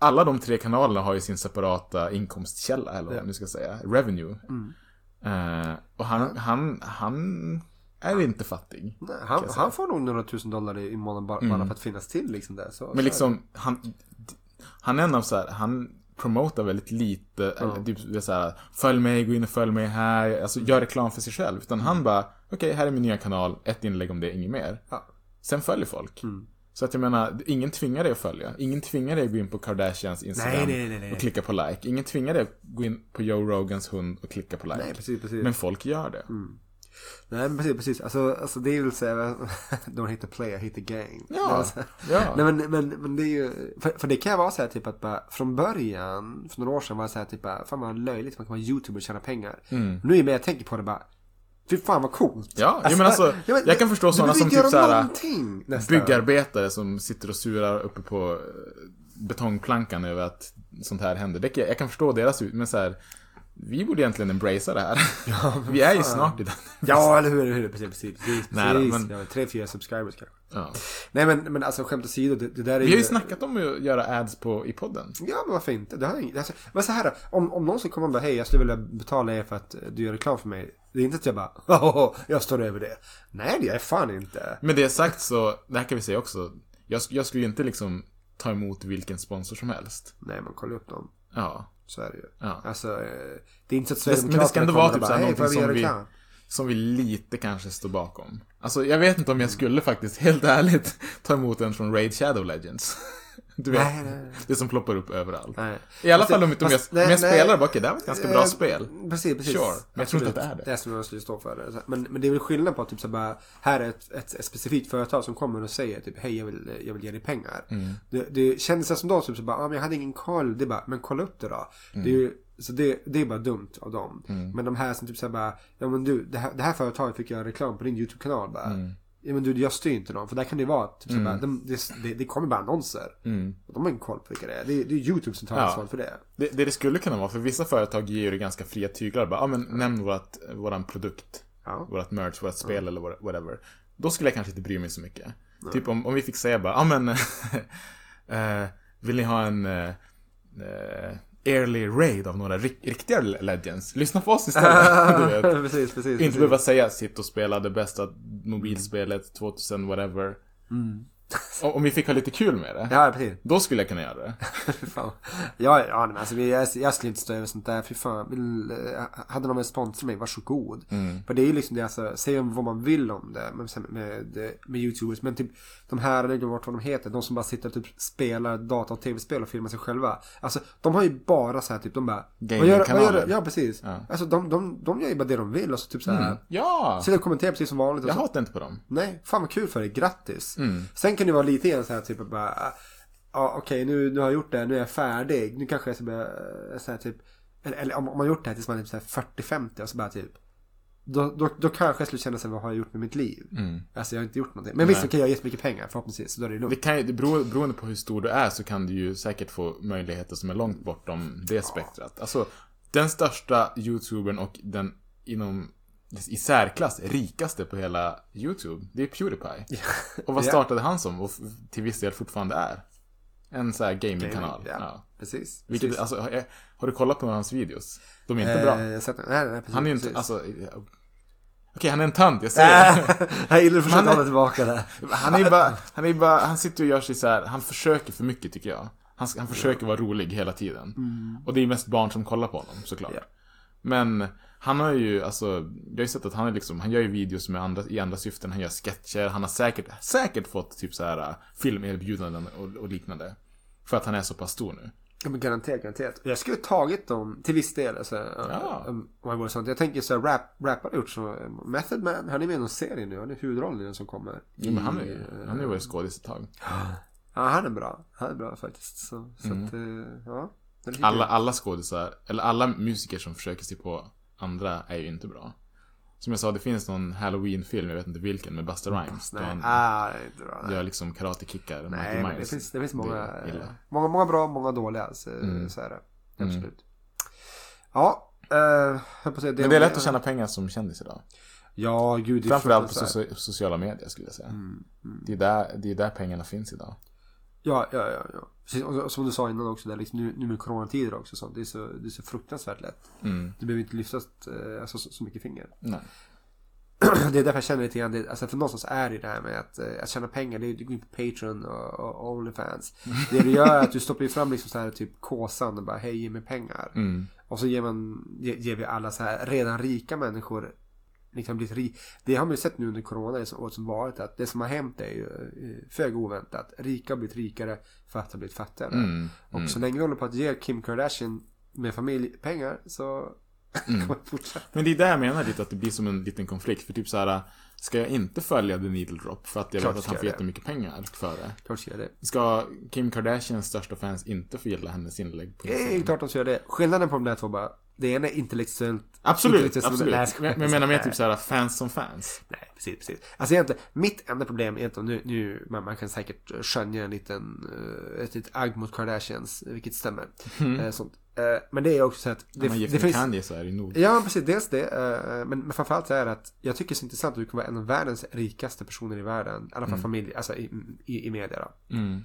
alla de tre kanalerna har ju sin separata inkomstkälla, eller vad Ja. man nu ska säga. Revenue. Eh, och han, han, han är inte fattig. Nej, han, han får nog några tusen dollar i månaden bara, bara för att finnas till liksom där. Så, Men liksom, han, han är en av så här, han promotar väldigt lite, eller typ så här, följ mig, gå in och följ mig här, alltså gör reklam för sig själv. Utan han bara, okej, här är min nya kanal, ett inlägg om det, inget mer. Ja. Sen följer folk. Så att jag menar, ingen tvingar dig att följa. Ingen tvingar dig att gå in på Kardashians Instagram Nej, nej, nej, och klicka på like. Ingen tvingar dig att gå in på Joe Rogans hund och klicka på like. Precis, precis. Men folk gör det. Nej men precis, precis. Alltså, alltså det är väl såhär, *laughs* don't hit the player, hit the gang. Ja, Alltså, ja. Nej men, men, men det är ju, för, för det kan vara så här typ att bara, från början, för några år sedan var det så här typ bara, fan vad löjligt, man kan vara youtuber och tjäna pengar. Nu är det jag tänker på det bara, fy fan vad coolt. Ja, jo, men alltså, ja, men jag kan förstå sådana som typ såhär, byggarbetare som sitter och surar uppe på eh, betongplankan över att sånt här händer. Det jag kan förstå deras ut, men så här, vi borde egentligen embracea det här. *laughs* vi är ju snart i den. Ja, eller hur, eller hur, precis, precis. precis, Nej precis. men- Ja, tre, fyra subscribers kanske. Ja. Nej men, men alltså skämt åsido, det, det där är Vi har ju snackat om att göra ads på, i podden. Ja, men varför inte? Det inget, alltså, men så här då, om, om någon skulle komma och bara hej, jag skulle vilja betala er för att eh, du gör reklam för mig. Det är inte att jag bara, *laughs* "Åh, jag står över det. Nej, det är fan inte. Med det sagt så, det här kan vi säga också. Jag, jag skulle ju inte liksom ta emot vilken sponsor som helst. Nej, men kolla upp dem. Ja. Så är ju. Ja. Alltså, eh, det är inte så att Men Sverigedemokraterna det ska ändå vara typ bara, såhär någonting som vi, som vi lite kanske står bakom. Alltså jag vet inte om jag skulle faktiskt, helt ärligt, ta emot en från Raid Shadow Legends. *laughs* *laughs* Du vet, Nej, nej, det som ploppar upp överallt. Nej. I alla Fast fall det- om, inte om jag, fast- om jag nej, spelar bara, okej, det här var ett ganska bra Eh, spel. Precis, precis. Sure, men jag tror inte att det är det. Det är som jag skulle stå för det. Men, men det är väl skillnad på att typ så bara, här är ett, ett, ett specifikt företag som kommer och säger typ, hej jag vill, jag vill ge dig pengar. Mm. Det, det kändes som då typ så bara, ah, men jag hade ingen koll. Det är bara, men kolla upp det då. Mm. Det är ju, så det, det är bara dumt av dem. Men de här som typ så här bara, ja men du, det här, det här företaget fick göra reklam på din YouTube-kanal bara. Mm. Ja men du, jag styr inte dem. För där kan det vara, typ här bara, de, det, det, kommer bara annonser. Och de har ingen koll på vilka det är. Det det är YouTube som tar Mm. Ja. ansvar för det. Det, det det skulle kunna vara, för vissa företag ger ju det ganska fria tyglar. Bara, ja men nämn vårat, våran produkt. Ja. Vårat merch, vårat spel eller what- whatever. Då skulle jag kanske inte bry mig så mycket. Typ om, om vi fick säga bara, ja men *laughs* eh, Vill ni ha en eh, eh, early raid av några rik- riktiga legends? Lyssna på oss istället. *laughs* *laughs* precis, precis. Inte behöva säga sitt och spela det bästa mobilspelet 2000 whatever. Om, om vi fick ha lite kul med det. Mm. Ja, precis. Då skulle jag kunna göra det. *laughs* Fan. Ja, ja men alltså, jag, jag skulle inte stå över sånt där. Fy fan. Eh, hade de en sponsor mig, varsågod. För det är ju liksom det, alltså, säga vad man vill om det med, med, med YouTubers. Men typ de här, jag vart vad de heter, de som bara sitter och typ spelar data och tv-spel och filmar sig själva. Alltså, de har ju bara så här typ, de bara... Gamingkanaler. Ja, precis. Ja. Alltså, de, de, de gör ju bara det de vill och så typ så här... Ja! Sitter och kommenterar precis som vanligt. Jag så, hatar inte på dem. Nej, fan vad kul för dig, grattis. Mm. Sen kan det vara lite grann så här typ bara, ah, ja okej nu, nu har jag gjort det, nu är jag färdig. Nu kanske jag ska börja, eh, så här typ, eller, eller om man har gjort det här tills man är typ så här 40-50 och så bara typ, då, då, då kanske jag skulle känna sig vad har jag gjort med mitt liv? Alltså jag har inte gjort någonting. Men visst, Mm. Nej. okej jag har jättemycket pengar förhoppningsvis, så då är det Det lugnt. kan ju, det beror, beroende på hur stor du är så kan du ju säkert få möjligheter som är långt bortom det spektrat. Alltså, den största YouTubern och den inom i särklass rikaste på hela YouTube, det är Pewdiepie. Och vad startade han som och till viss del fortfarande är? En sån här gamingkanal. Ja, Ja. precis. Vilket, precis. alltså, har, har du kollat på några av hans videos? De är inte bra. Eh, jag har sett nej, nej, precis, Han är ju inte, alltså... Okej, han är en tönt, jag säger det. *laughs* jag gillar att försöka Han är- hålla tillbaka det. Han är bara, han är bara, han sitter och gör sig så här, han försöker för mycket tycker jag. Han, han försöker vara rolig hela tiden. Och det är mest barn som kollar på honom såklart. Ja. Men han har ju, alltså, jag har ju sett att han är liksom, han gör ju videos med andra, i andra syften, han gör sketcher, han har säkert, säkert fått typ så här äh, filmerbjudanden och, och liknande. För att han är så pass stor nu. Ja men garanterat, garanterat. Jag skulle tagit dem till viss del. Alltså, Ja. um, om jag vore sånt. Jag tänker så här, rap, rap har gjort så. Method Man, han är med i någon serie nu. Han är huvudrollen i den som kommer. Jo, men han är ju, han har ju varit skådis ett tag. Ja, han är bra. Han är bra faktiskt. Så, så att, eh, ja. Mm. Alla, jag. alla skådisar, eller alla musiker som försöker sig på andra är ju inte bra. Som jag sa, det finns någon Halloween-film, jag vet inte vilken, med Busta Rhymes. Nej, han ah, det är inte bra. Nej, gör liksom karate-kickar. nej men det finns, det finns många, illa. många, många bra, många dåliga. Så, Mm. så är det. Absolut. Ja, eh, höll på säga Men det är lätt att tjäna pengar som kändis idag. Ja, gud. det Framförallt på socia- sociala medier skulle jag säga. Mm, Det, är där, det är där pengarna finns idag. Ja, ja, ja. ja. Precis, som du sa innan också, där, liksom, nu, nu med coronatider också. Så, det, är så, det är så fruktansvärt lätt. Mm. Du behöver inte lyfta eh, alltså, så, så mycket finger. Nej. *clears throat* det är därför jag känner lite grann, det, alltså för någonstans är det det här med att, eh, att tjäna pengar, det är, du går in på Patreon och, och Onlyfans. *laughs* Det du gör är att du stoppar ju fram liksom så här typ kåsan och bara hej ge mig pengar. Mm. Och så ger man, ge- ger vi alla så här redan rika människor liksom blivit. Det har man ju sett nu under corona, det som, året som varit, att det som har hänt är ju eh, föga oväntat. Rika har blivit rikare, fattiga har blivit fattigare. Mm. Och så länge vi håller på att ge Kim Kardashian med familj pengar så *laughs* Mm. kommer det fortsätta. Men det är där jag menar lite att det blir som en liten konflikt. För typ så här, ska jag inte följa The Needle Drop för att jag Klart vet att han får det. jättemycket pengar för det? Klart ska det. Ska Kim Kardashians största fans inte få gilla hennes inlägg på Det Instagram? klart de ska göra det. Skillnaden på de där två bara, det ena är intellektuellt. Absolut, absolut. Men men jag menar mer typ så här fans som fans. Nej, precis, precis. Alltså egentligen, mitt enda problem är egentligen, nu, nu man, man kan säkert skönja en liten, uh, ett litet agg mot Kardashians, vilket stämmer. Eh, sånt. Eh, men det är också så att man det, jämför det med finns... Kanye så är det nog. Ja, precis. Dels det. eh, men, men framförallt så är det att jag tycker det är så intressant att du kan vara en av världens rikaste personer i världen. I alla fall familj, alltså i, i, i media då. Mm.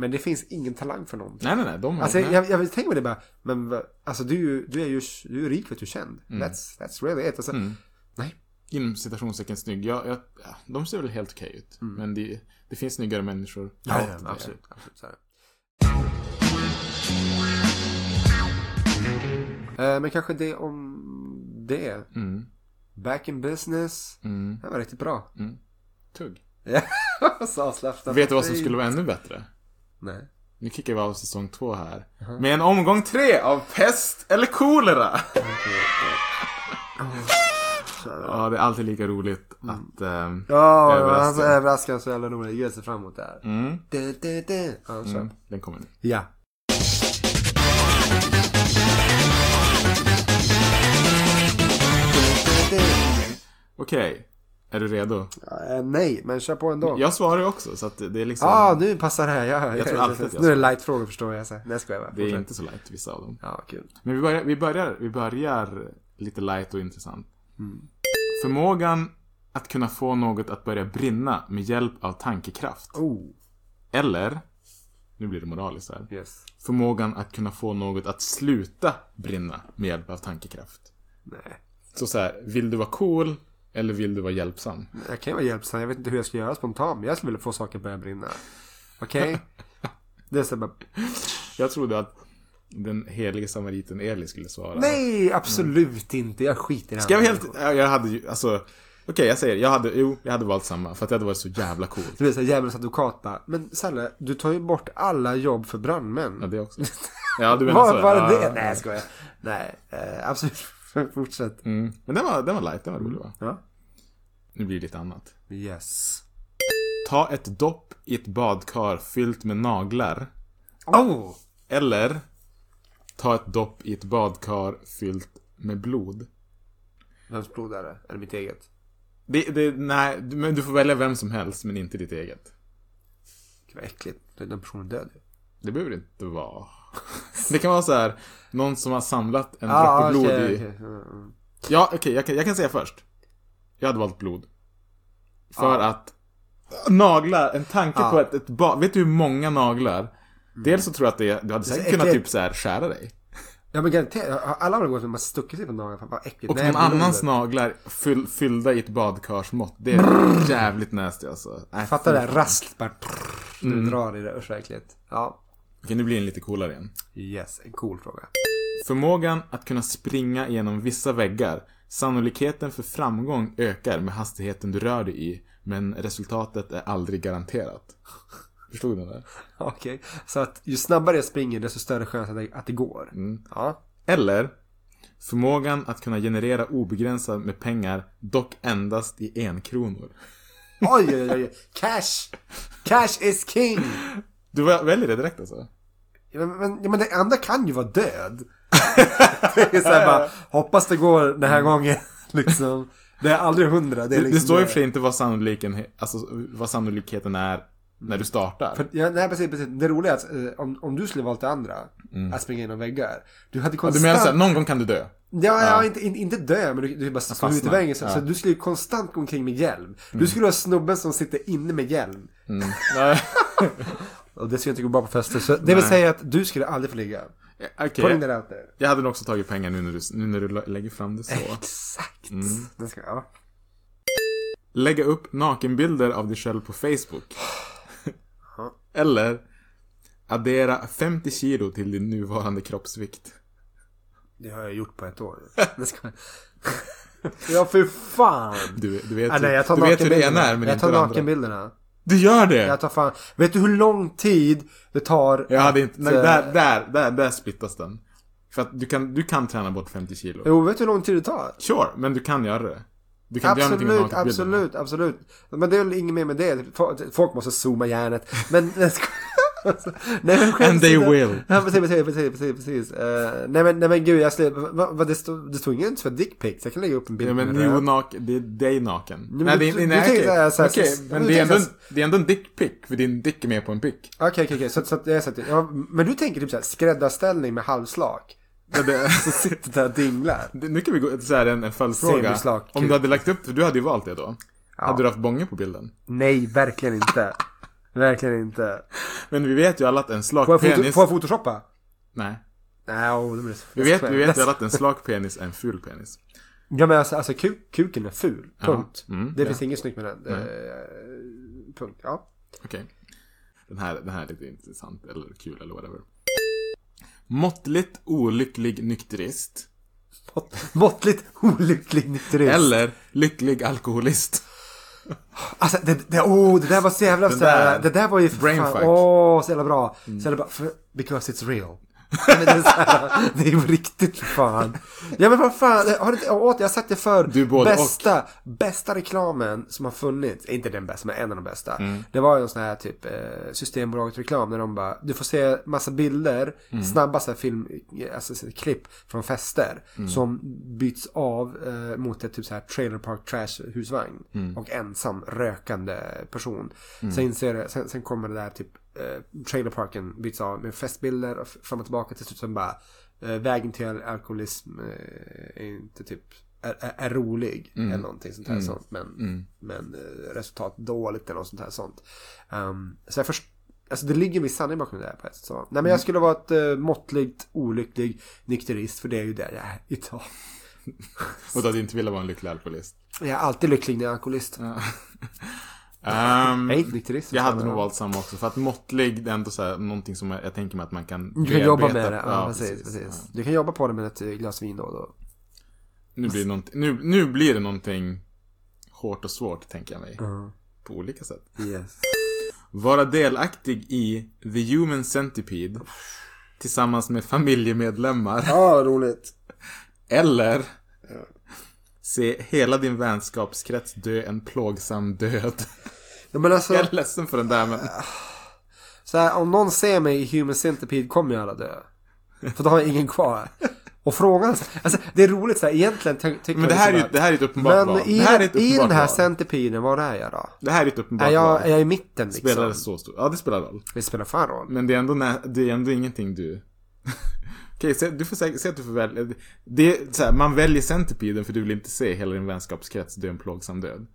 Men det finns ingen talang för någonting. Nej, nej, nej. De har Alltså nej. jag, jag tänka mig det bara, men alltså du, är ju- du är ju du är rik att du känd. That's, that's really it. Alltså, Mm. Nej. Inom citationstecken snygg. Jag, jag, ja, de ser väl helt okej ut. Men det, det finns snyggare människor. Mm. Ja, ja, absolut. absolut så. Eh, Men kanske det om det. Mm. Back in business. Mm. Det var riktigt bra. Tugg. *laughs* Så avslappnat. Vet du vad som skulle vara ännu bättre? Nej. Nu kickar vi av säsong två här. Med en omgång tre av pest eller kolera. ja, det är alltid lika roligt att... ehm, Ja, Överraskad. han så jävla rolig. Jag ser fram emot det här. mm, Du, du, du. Ja, mm, den kommer nu. Ja. Okej, är du redo? Eh, nej, men kör på ändå. Jag svarar ju också, så att det är liksom... Ja, ah, nu passar det här. Ja, Jag tror *laughs* alltid att jag nu är det light-frågor förstår jag. Så. Nej, jag skojar bara. det är inte så lätt, vissa av dem. Ja, kul. Men vi börjar, vi börjar, vi börjar lite light och intressant. Mm. Förmågan att kunna få något att börja brinna med hjälp av tankekraft. Oh, Eller, nu blir det moraliskt här. yes. Förmågan att kunna få något att sluta brinna med hjälp av tankekraft. Nej. Så så här, vill du vara cool eller vill du vara hjälpsam? Jag kan ju vara hjälpsam. Jag vet inte hur jag ska göra spontant. Men jag skulle vilja få saker att börja brinna. Okej? *laughs* Det är så bara... Jag trodde att den helige samariten Eli skulle svara. Nej, absolut inte. Jag skiter i det Ska jag helt... ja, Jag hade ju, alltså... Okej, jag säger, jag hade, jo, jag hade valt samma. För att det hade varit så jävla coolt. Du vet såhär djävulens advokat bara. Men Salle, du tar ju bort alla jobb för brandmän. Ja, det också. *laughs* Ja, du menar så? Vad var det Ja. det? Nej, jag skojar. Nej, eh, absolut. Fortsätt. Mm. Men den var, den var light, den var rolig va? Ja. Nu blir det lite annat. Yes. Ta ett dopp i ett badkar fyllt med naglar. Oh! Eller ta ett dopp i ett badkar fyllt med blod. Vems blod är det? Är det mitt eget? Det, det, nej, men du får välja vem som helst, men inte ditt eget. Gud vad äckligt. Den personen är död ju. Det behöver det inte vara. Det kan vara så här, någon som har samlat en Ah, droppe blod okej, i... okej. Mm, mm. Ja, okej, jag, kan, jag kan säga först. Jag hade valt blod. För att naglar, en tanke Ja. på ett, ett ba- Vet du hur många naglar? Dels så tror jag att det, du hade säkert kunnat typ så här skära dig. Ja men garanterat. Alla har gått att stuckit sig på naglarna. Fan vad äckligt. Och någon annans naglar fyll, fyllda i ett badkarsmått. Det är jävligt nasty alltså. Nej, Fattar det? Raskt bara. Du Mm. drar i det. Usch vad äckligt. Ja. Okej, nu blir den lite coolare igen. Yes. En cool fråga. Förmågan att kunna springa genom vissa väggar. Sannolikheten för framgång ökar med hastigheten du rör dig i. Men resultatet är aldrig garanterat. Förstod du det? Okej. Så att ju snabbare jag springer desto större chans att det, att det går. Mm. Ja. Eller förmågan att kunna generera obegränsat med pengar, dock endast i en kronor. Oj, oj, oj. Cash! Cash is king! Du väl- väljer det direkt alltså? Ja, men, ja, men det andra kan ju vara död. *laughs* det är så här bara, hoppas det går den här gången. *laughs* Liksom. Det är aldrig hundra. Det, liksom det står i och för sig inte vad, sannolikheten, alltså, vad sannolikheten är när du startar. För, ja, nej, precis, precis. Det roliga är att eh, om, om du skulle valt det andra, att springa genom väggar. Du hade Mm. Ja, konstant... du menar såhär, någon gång kan du dö? Ja, ja, Ja. Inte, inte, inte dö, men du, du bara stå ut i vägen. Så, Ja. så du skulle ju konstant gå omkring med hjälm. Du skulle vara snubben som sitter inne med hjälm. Mm. *laughs* Och det ska inte gå bra på fester. Så det vill Nej. säga att du skulle aldrig få ligga. Ja, Okej. Putting that out there. Jag hade nog också tagit pengar nu när du, nu när du lä- lägger fram det så. Exakt. Mm. Det ska, ja. Lägga upp nakenbilder av dig själv på Facebook. Eller addera 50 kilo till din nuvarande kroppsvikt. Det har jag gjort på ett år. Det ska... *laughs* ja, för fan. Du, du vet, Ah, nej, jag tar du vet hur det ena är men Jag inte tar nakenbilderna. Du gör det! Jag tar fan... Vet du hur lång tid det tar Jag hade inte, nej, eh, där, där, där, där splittas den. För att du kan, du kan träna bort 50 kilo. Jo, vet du hur lång tid det tar? Sure, men du kan göra det. Du kan inte göra någonting Absolut, absolut, absolut. Men det är väl inget mer med det. Folk måste zooma hjärnet. Men... *laughs* nej men skämt And they åsido. will. Ja precis, precis, precis, precis. precis. Eh, nej, men, nej men gud, jag släpper, vad, vad, det står det står inget för dickpics. Jag kan lägga upp en bild Ja, men nu röv. nak, det är dig naken. men nej, du- det, är- nej, okej. så här- så här- Okej, så- men det är, ändå, en- så det är ändå en dickpic, för din dick är med på en pick. Okej, okej, okej. Så, så jag sätter, ja, men du tänker typ såhär skräddarställning med halvslak. Ja, det, *laughs* Så sitter där och dinglar. det, nu kan vi gå så här en, en följdfråga. Om du hade lagt upp, för du hade ju valt det då. Hade du haft bånge på bilden? Nej, verkligen inte. Verkligen inte. Men vi vet ju alla att en slak Får jag, foto, penis... får jag photoshoppa? Nej. Nej, oh, det blir Vi vet, vi vet ju alla att en slak penis är en ful penis. Ja men alltså, alltså kuk, kuken är ful. Punkt. Mm, det ja. finns inget snyggt med den. Eh, punkt. Ja. Okej. Den, här, den här är lite intressant, eller kul, eller whatever. Måttligt olycklig nykterist. Måttligt olycklig nykterist. Eller lycklig alkoholist. Alltså det, det, oh, det där var så jävla så här. Det där var ju för fan. Mm. åh så jävla bra. Så jävla bra, för, because it's real. Men det, är så här, det är ju riktigt fan. Ja men vad fan, har åt, jag har sagt det för Du både bästa, bästa reklamen som har funnits, inte den bästa men en av de bästa. Mm. Det var ju en sån här typ eh, Systembolaget reklam när de bara, du får se massa bilder, Mm. snabba så film, alltså så här klipp från fester. Mm. Som byts av eh, mot ett typ så här trailer park trash husvagn. Mm. Och ensam rökande person. Sen, ser det, sen, sen kommer det där typ eh, trailerparken byts av med festbilder och fram och tillbaka till slut som bara eh, vägen till al- alkoholism eh, är inte typ är, är, är rolig eller någonting sånt här sånt men, men eh, resultat dåligt eller något sånt här sånt. Um, så jag först, alltså det ligger en viss sanning bakom det där på ett sätt. Nej men jag skulle vara ett uh, måttligt olycklig nykterist för det är ju det jag är idag. *laughs* Och du hade inte velat vara en lycklig alkoholist. Jag är alltid lycklig när jag är alkoholist. Ehm, Jag är nykterist. jag hade nog valt samma också. För att måttlig, det är ändå så här, någonting som jag, jag tänker mig att man kan Du kan jobba med det, ja, precis, precis. Du kan jobba på det med ett eh, glas vin då och då. Nu, blir det nu, nu blir det någonting hårt och svårt, tänker jag mig. På olika sätt. Yes. Vara delaktig i The Human Centipede tillsammans med familjemedlemmar. Ja, roligt. Eller se hela din vänskapskrets dö en plågsam död. Ja, men alltså, Jag är ledsen för den där men... så här, om någon ser mig i Human Centipede kommer ju alla dö. För då har jag ingen kvar. Och frågan, alltså det är roligt så här, egentligen ty- tycker Men det jag här är liksom ju det här är ett uppenbart Men val. i, Det här är ett i den här centipeden, var är jag då? Det här är ett uppenbart Är jag, val. är jag i mitten liksom? Spelar det så stort? Ja, det spelar roll. Det spelar fan roll. Men det är ändå, det är ändå ingenting du... Okej, se, du får säga, se att du får välja. Det är så här, man väljer centipeden för du vill inte se hela din vänskapskrets dö en plågsam död.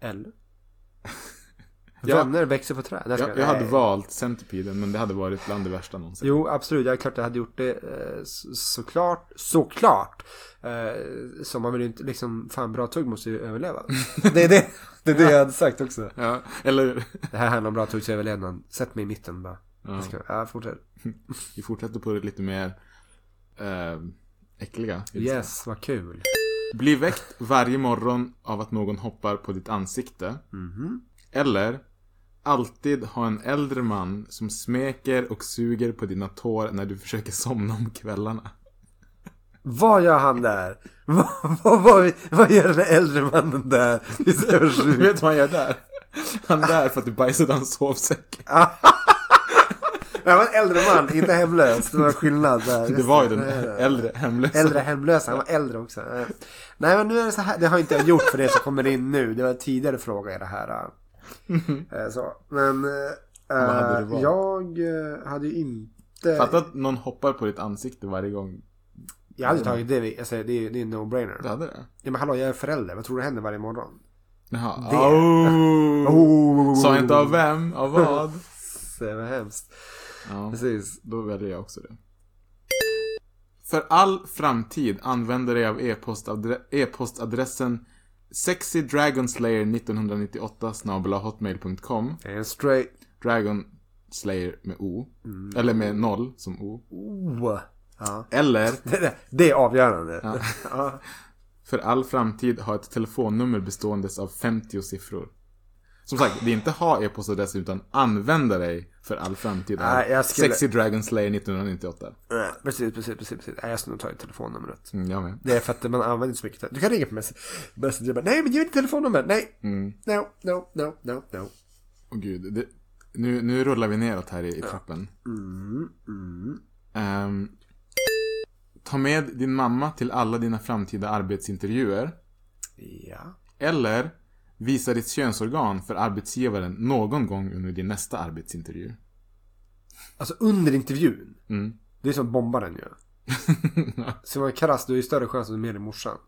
Eller? *laughs* Jag- Vänner växer på träd. Ska- Jag, jag hade valt centipeden, men det hade varit bland det värsta någonsin. Jo, absolut. Jag är klart jag hade gjort det eh, så- såklart. Såklart. Eh, så man vill ju inte liksom, fan bra tugg måste ju överleva. *laughs* det är det. Det är det jag hade sagt också. Ja, eller... Det här handlar om bra tuggs överlevnad. Sätt mig i mitten bara. Ja. Jag ska, ja, fortsätt. *laughs* Vi fortsätter på det lite mer eh, äckliga. Yes, vad kul. Bli väckt varje morgon av att någon hoppar på ditt ansikte. Mhm. Eller alltid ha en äldre man som smeker och suger på dina tår när du försöker somna om kvällarna. Vad gör han där? *laughs* vad, vad, vad, vad gör den äldre mannen där? Jävla *laughs* Du vet vad han gör där? Han är där för att du bajsade hans sovsäck. *laughs* Jag var en äldre man, inte hemlös. Det var skillnad där. Det var ju den äldre hemlösa. Äldre hemlösa, han var äldre också. Nej men nu är det så här, det har inte jag gjort för det som kommer in nu. Det var en tidigare fråga i det här. *laughs* eh, Så. Men eh, hade du jag eh, hade ju inte... Fatta att någon hoppar på ditt ansikte varje gång. Jag hade tagit det, alltså, det, är, det är en Du no-brainer. hade det? Ja, men hallå, jag är förälder. Vad tror du händer varje morgon? Jaha. Det- Oh. *laughs* Oh. Sa inte av vem, av vad? *laughs* Det, vad hemskt. Ja, Precis. då väljer jag också det. För all framtid använder dig av e-postadre- e-postadressen sexydragonslayer1998 hotmail.com Det är en straight... Dragon Slayer med O. Eller med noll som O. Oh. Ja. Eller *laughs* Det, är avgörande. Ja. *laughs* för all framtid ha ett telefonnummer bestående av 50 siffror. Som sagt, det är inte ha e-postadress utan använda dig för all framtid Nej, jag skulle- Sexy Dragon Slayer 1998. Nej, Precis, precis, precis. precis. Nej, Jag skulle nog ta telefonnumret. Mm, jag med. Det är för att man använder inte så mycket. Du kan ringa på Mess- Messenger. bara, Nej, men ge mig telefonnummer. Nej. Mm. No, no, no, no, no. Åh gud, det, nu, nu rullar vi neråt här i, i trappen. Mm, mm. Ehm, ta med din mamma till alla dina framtida arbetsintervjuer. Ja. Eller visa ditt könsorgan för arbetsgivaren någon gång under din nästa arbetsintervju. Alltså under intervjun. Mm. Det är som bombaren gör. *laughs* Så man krass, du har ju större chans att du är med din morsan.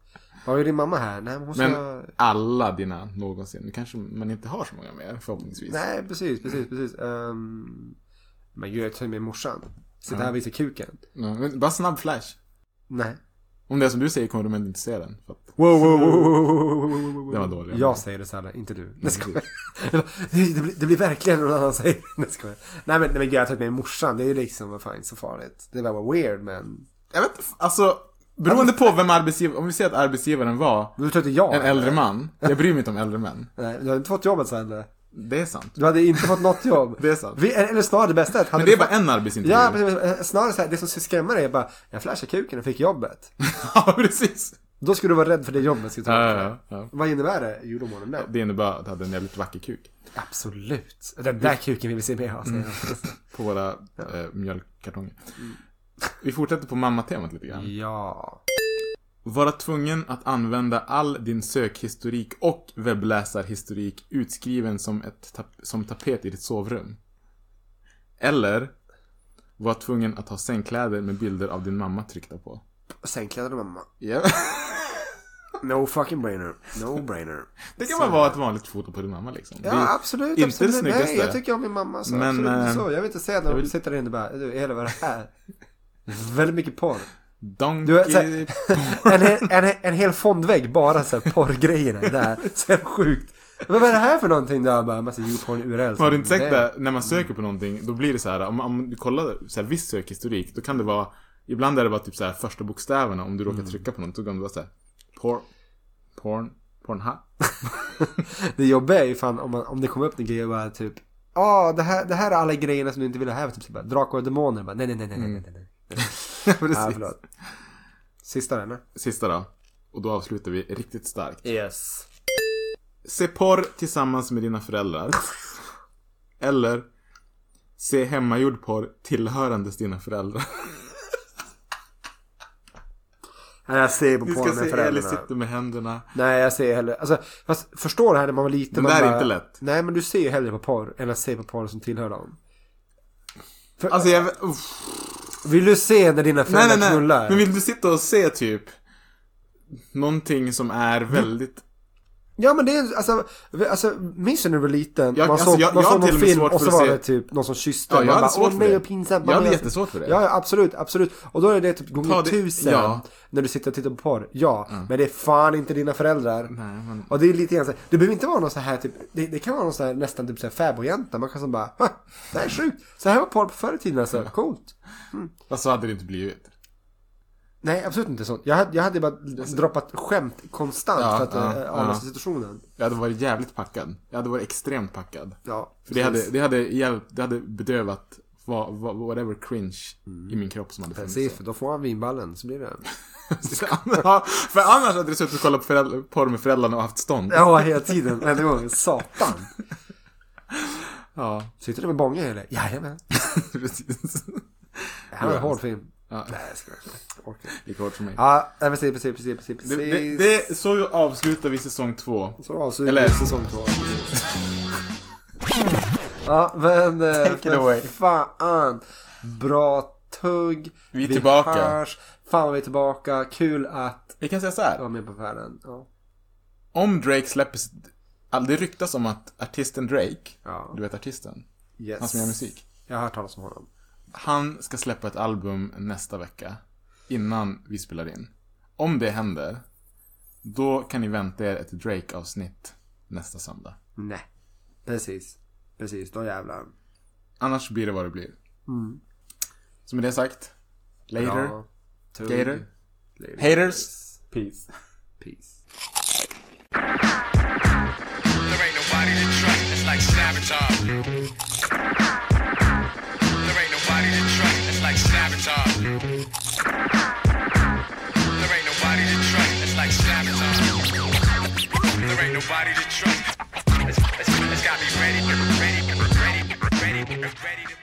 Vad är din mamma här? Nej, men hon ska... Men alla dina någonsin. Nu kanske man inte har så många mer förhoppningsvis. Nej, precis, precis, precis. Um... Men gud, jag tar med morsan. Sitta här och visa kuken. Ja, bara snabb flash. Nej. Om det är som du säger kommer de inte se den. För att Wow, wow, wow, wow, wow. Det var dåligt. Jag säger det så här, inte du. Nej, skojar. det, blir, det blir verkligen någon annan säger skojar. Nej, men, nej, men jag har tagit med morsan. Det är ju liksom, vad fan, så farligt. Det var bara weird, men... Jag vet alltså. Beroende på vem arbetsgivaren, om vi säger att arbetsgivaren var Du tror inte jag? en äldre man. Jag bryr mig inte om äldre män. Nej, du har inte fått jobbet sen eller? Det är sant. Du hade inte fått något jobb. *laughs* Det är sant. Vi, eller snarare det bästa är att Men det är bara fått- en arbetsintervju. Ja, precis. Snarare så här, det som ska skrämma dig är bara, jag flashade kuken och fick jobbet. *laughs* ja, precis. Då skulle du vara rädd för det jobbet. Ska ta Ja, ja, ja. Vad innebär det? Jo, de där. Det innebär att du hade en jävligt vacker kuk. Absolut. Den där kuken vill vi se mer av. jag. *laughs* På våra eh, mjölkkartonger. Vi fortsätter på mammatemat lite grann. Ja. Vara tvungen att använda all din sökhistorik och webbläsarhistorik utskriven som, ett tap- som tapet i ditt sovrum. Eller vara tvungen att ha sängkläder med bilder av din mamma tryckta på. Sängkläder och mamma. Ja. *laughs* No fucking brainer. No brainer. Det kan väl vara ett vanligt foto på din mamma liksom. Ja, absolut. Inte absolut. det snyggaste. Nej, jag tycker om min mamma. Så Men, absolut eh, så. Jag vill inte säga att jag vill- sitter där inne och bara, du, hela vad är det här? Väldigt mycket porr. Donkey... Du, så här, *laughs* en, en, en hel fondvägg bara så här porrgrejerna där. *laughs* Så sjukt. Men vad är det här för någonting? Där bara massa YouPorn URL. Har du inte sett det? När man söker på någonting, då blir det så här. Om, om du kollar så här, viss sökhistorik, då kan det vara Ibland är det bara typ så här första bokstäverna om du råkar trycka på något. Då kan det vara så här. Porn. Porn. Pornha. *laughs* Det jobbiga är ju fan om, man, om det kommer upp en grej och bara typ Ja, det, här, det här är alla grejerna som du inte vill ha här. Typ så bara, drakar och demoner. Bara, nej, nej, nej, nej, nej, nej, Ja, Precis. förlåt. Sista eller? Sista då. Och då avslutar vi riktigt starkt. Yes. Se porr tillsammans med dina föräldrar. Eller se hemmagjord porr tillhörandes dina föräldrar. Nej, jag ser på Du porr ska med se Ellie föräldrarna. sitter med händerna. Nej, jag ser hellre, alltså, fast förstår det här när man var liten. Man där är bara, inte lätt. Nej, men du ser ju hellre på porr än att se på porr som tillhör dem. För, Alltså jag... Uff. Vill du se när dina Nej, föräldrar nej, nej. knullar? Men vill du sitta och se typ någonting som är väldigt... Ja men det är alltså, alltså minns du när du var liten? Jag- man alltså, såg, jag- man jag såg till någon film och så var det typ någon som kysste. Ja, jag Man bara, Åh för nej det. och pinsamt. Jag hade jättesvårt för det. Ja, ja absolut, absolut. Och då är det typ gånger det- tusen. ja. När du sitter och tittar på porr. Ja, men det är fan inte dina föräldrar. Nej, men... Och det är lite grann så här, det behöver inte vara någon så här typ, det, det kan vara någon så här nästan typ så här fäbodjänta. Man kan som bara, "Ha, det här är sjukt. Så här var porr på förr i tiden alltså, coolt. Fast så hade det inte blivit. Nej, absolut inte så. Jag hade, jag hade bara droppat skämt konstant Ja, för att ja, äh, avlösa ja. situationen. Jag hade varit jävligt packad. Jag hade varit extremt packad. Ja, För det hade, det hade hjälpt, det hade bedövat vad, vad, whatever cringe i min kropp som hade funnits. Precis, för då får han vinballen så blir det. *laughs* ja, för annars hade du suttit och kollat på föräldrar, porr med föräldrarna och haft stånd. Ja, hela tiden. Varenda gång. Satan. Ja, Sitter du med bånge eller? Jajamän. *laughs* precis. Det här var en hård film. Ja, Nej, jag skojar. Jag orkar inte. gick hårt för mig. Ja, precis, precis, precis, precis. precis. Det, det, det, så avslutar vi säsong två. Så avslutar Eller- vi säsong två. ja, men... eh, Take it för away. Fan. Bra tugg. Vi är tillbaka. Hörs. Fan vad vi är tillbaka. Kul att Vi kan säga så vara här. med på färden. Ja. Om Drake släpper... sitt- all- Det ryktas om att artisten Drake, Ja. du vet artisten? Yes. Han som gör musik. Jag har hört talas om honom. Han ska släppa ett album nästa vecka. Innan vi spelar in. Om det händer. Då kan ni vänta er ett Drake-avsnitt nästa söndag. Nej. Precis. Precis, då jävlar. Annars blir det vad det blir. Så med det sagt. Later. Tugg. Gator. Later. Haters. Peace. Peace. There There ain't nobody to trust. It's like. There ain't nobody to trust. It's, it's got me ready, ready, ready, ready, ready.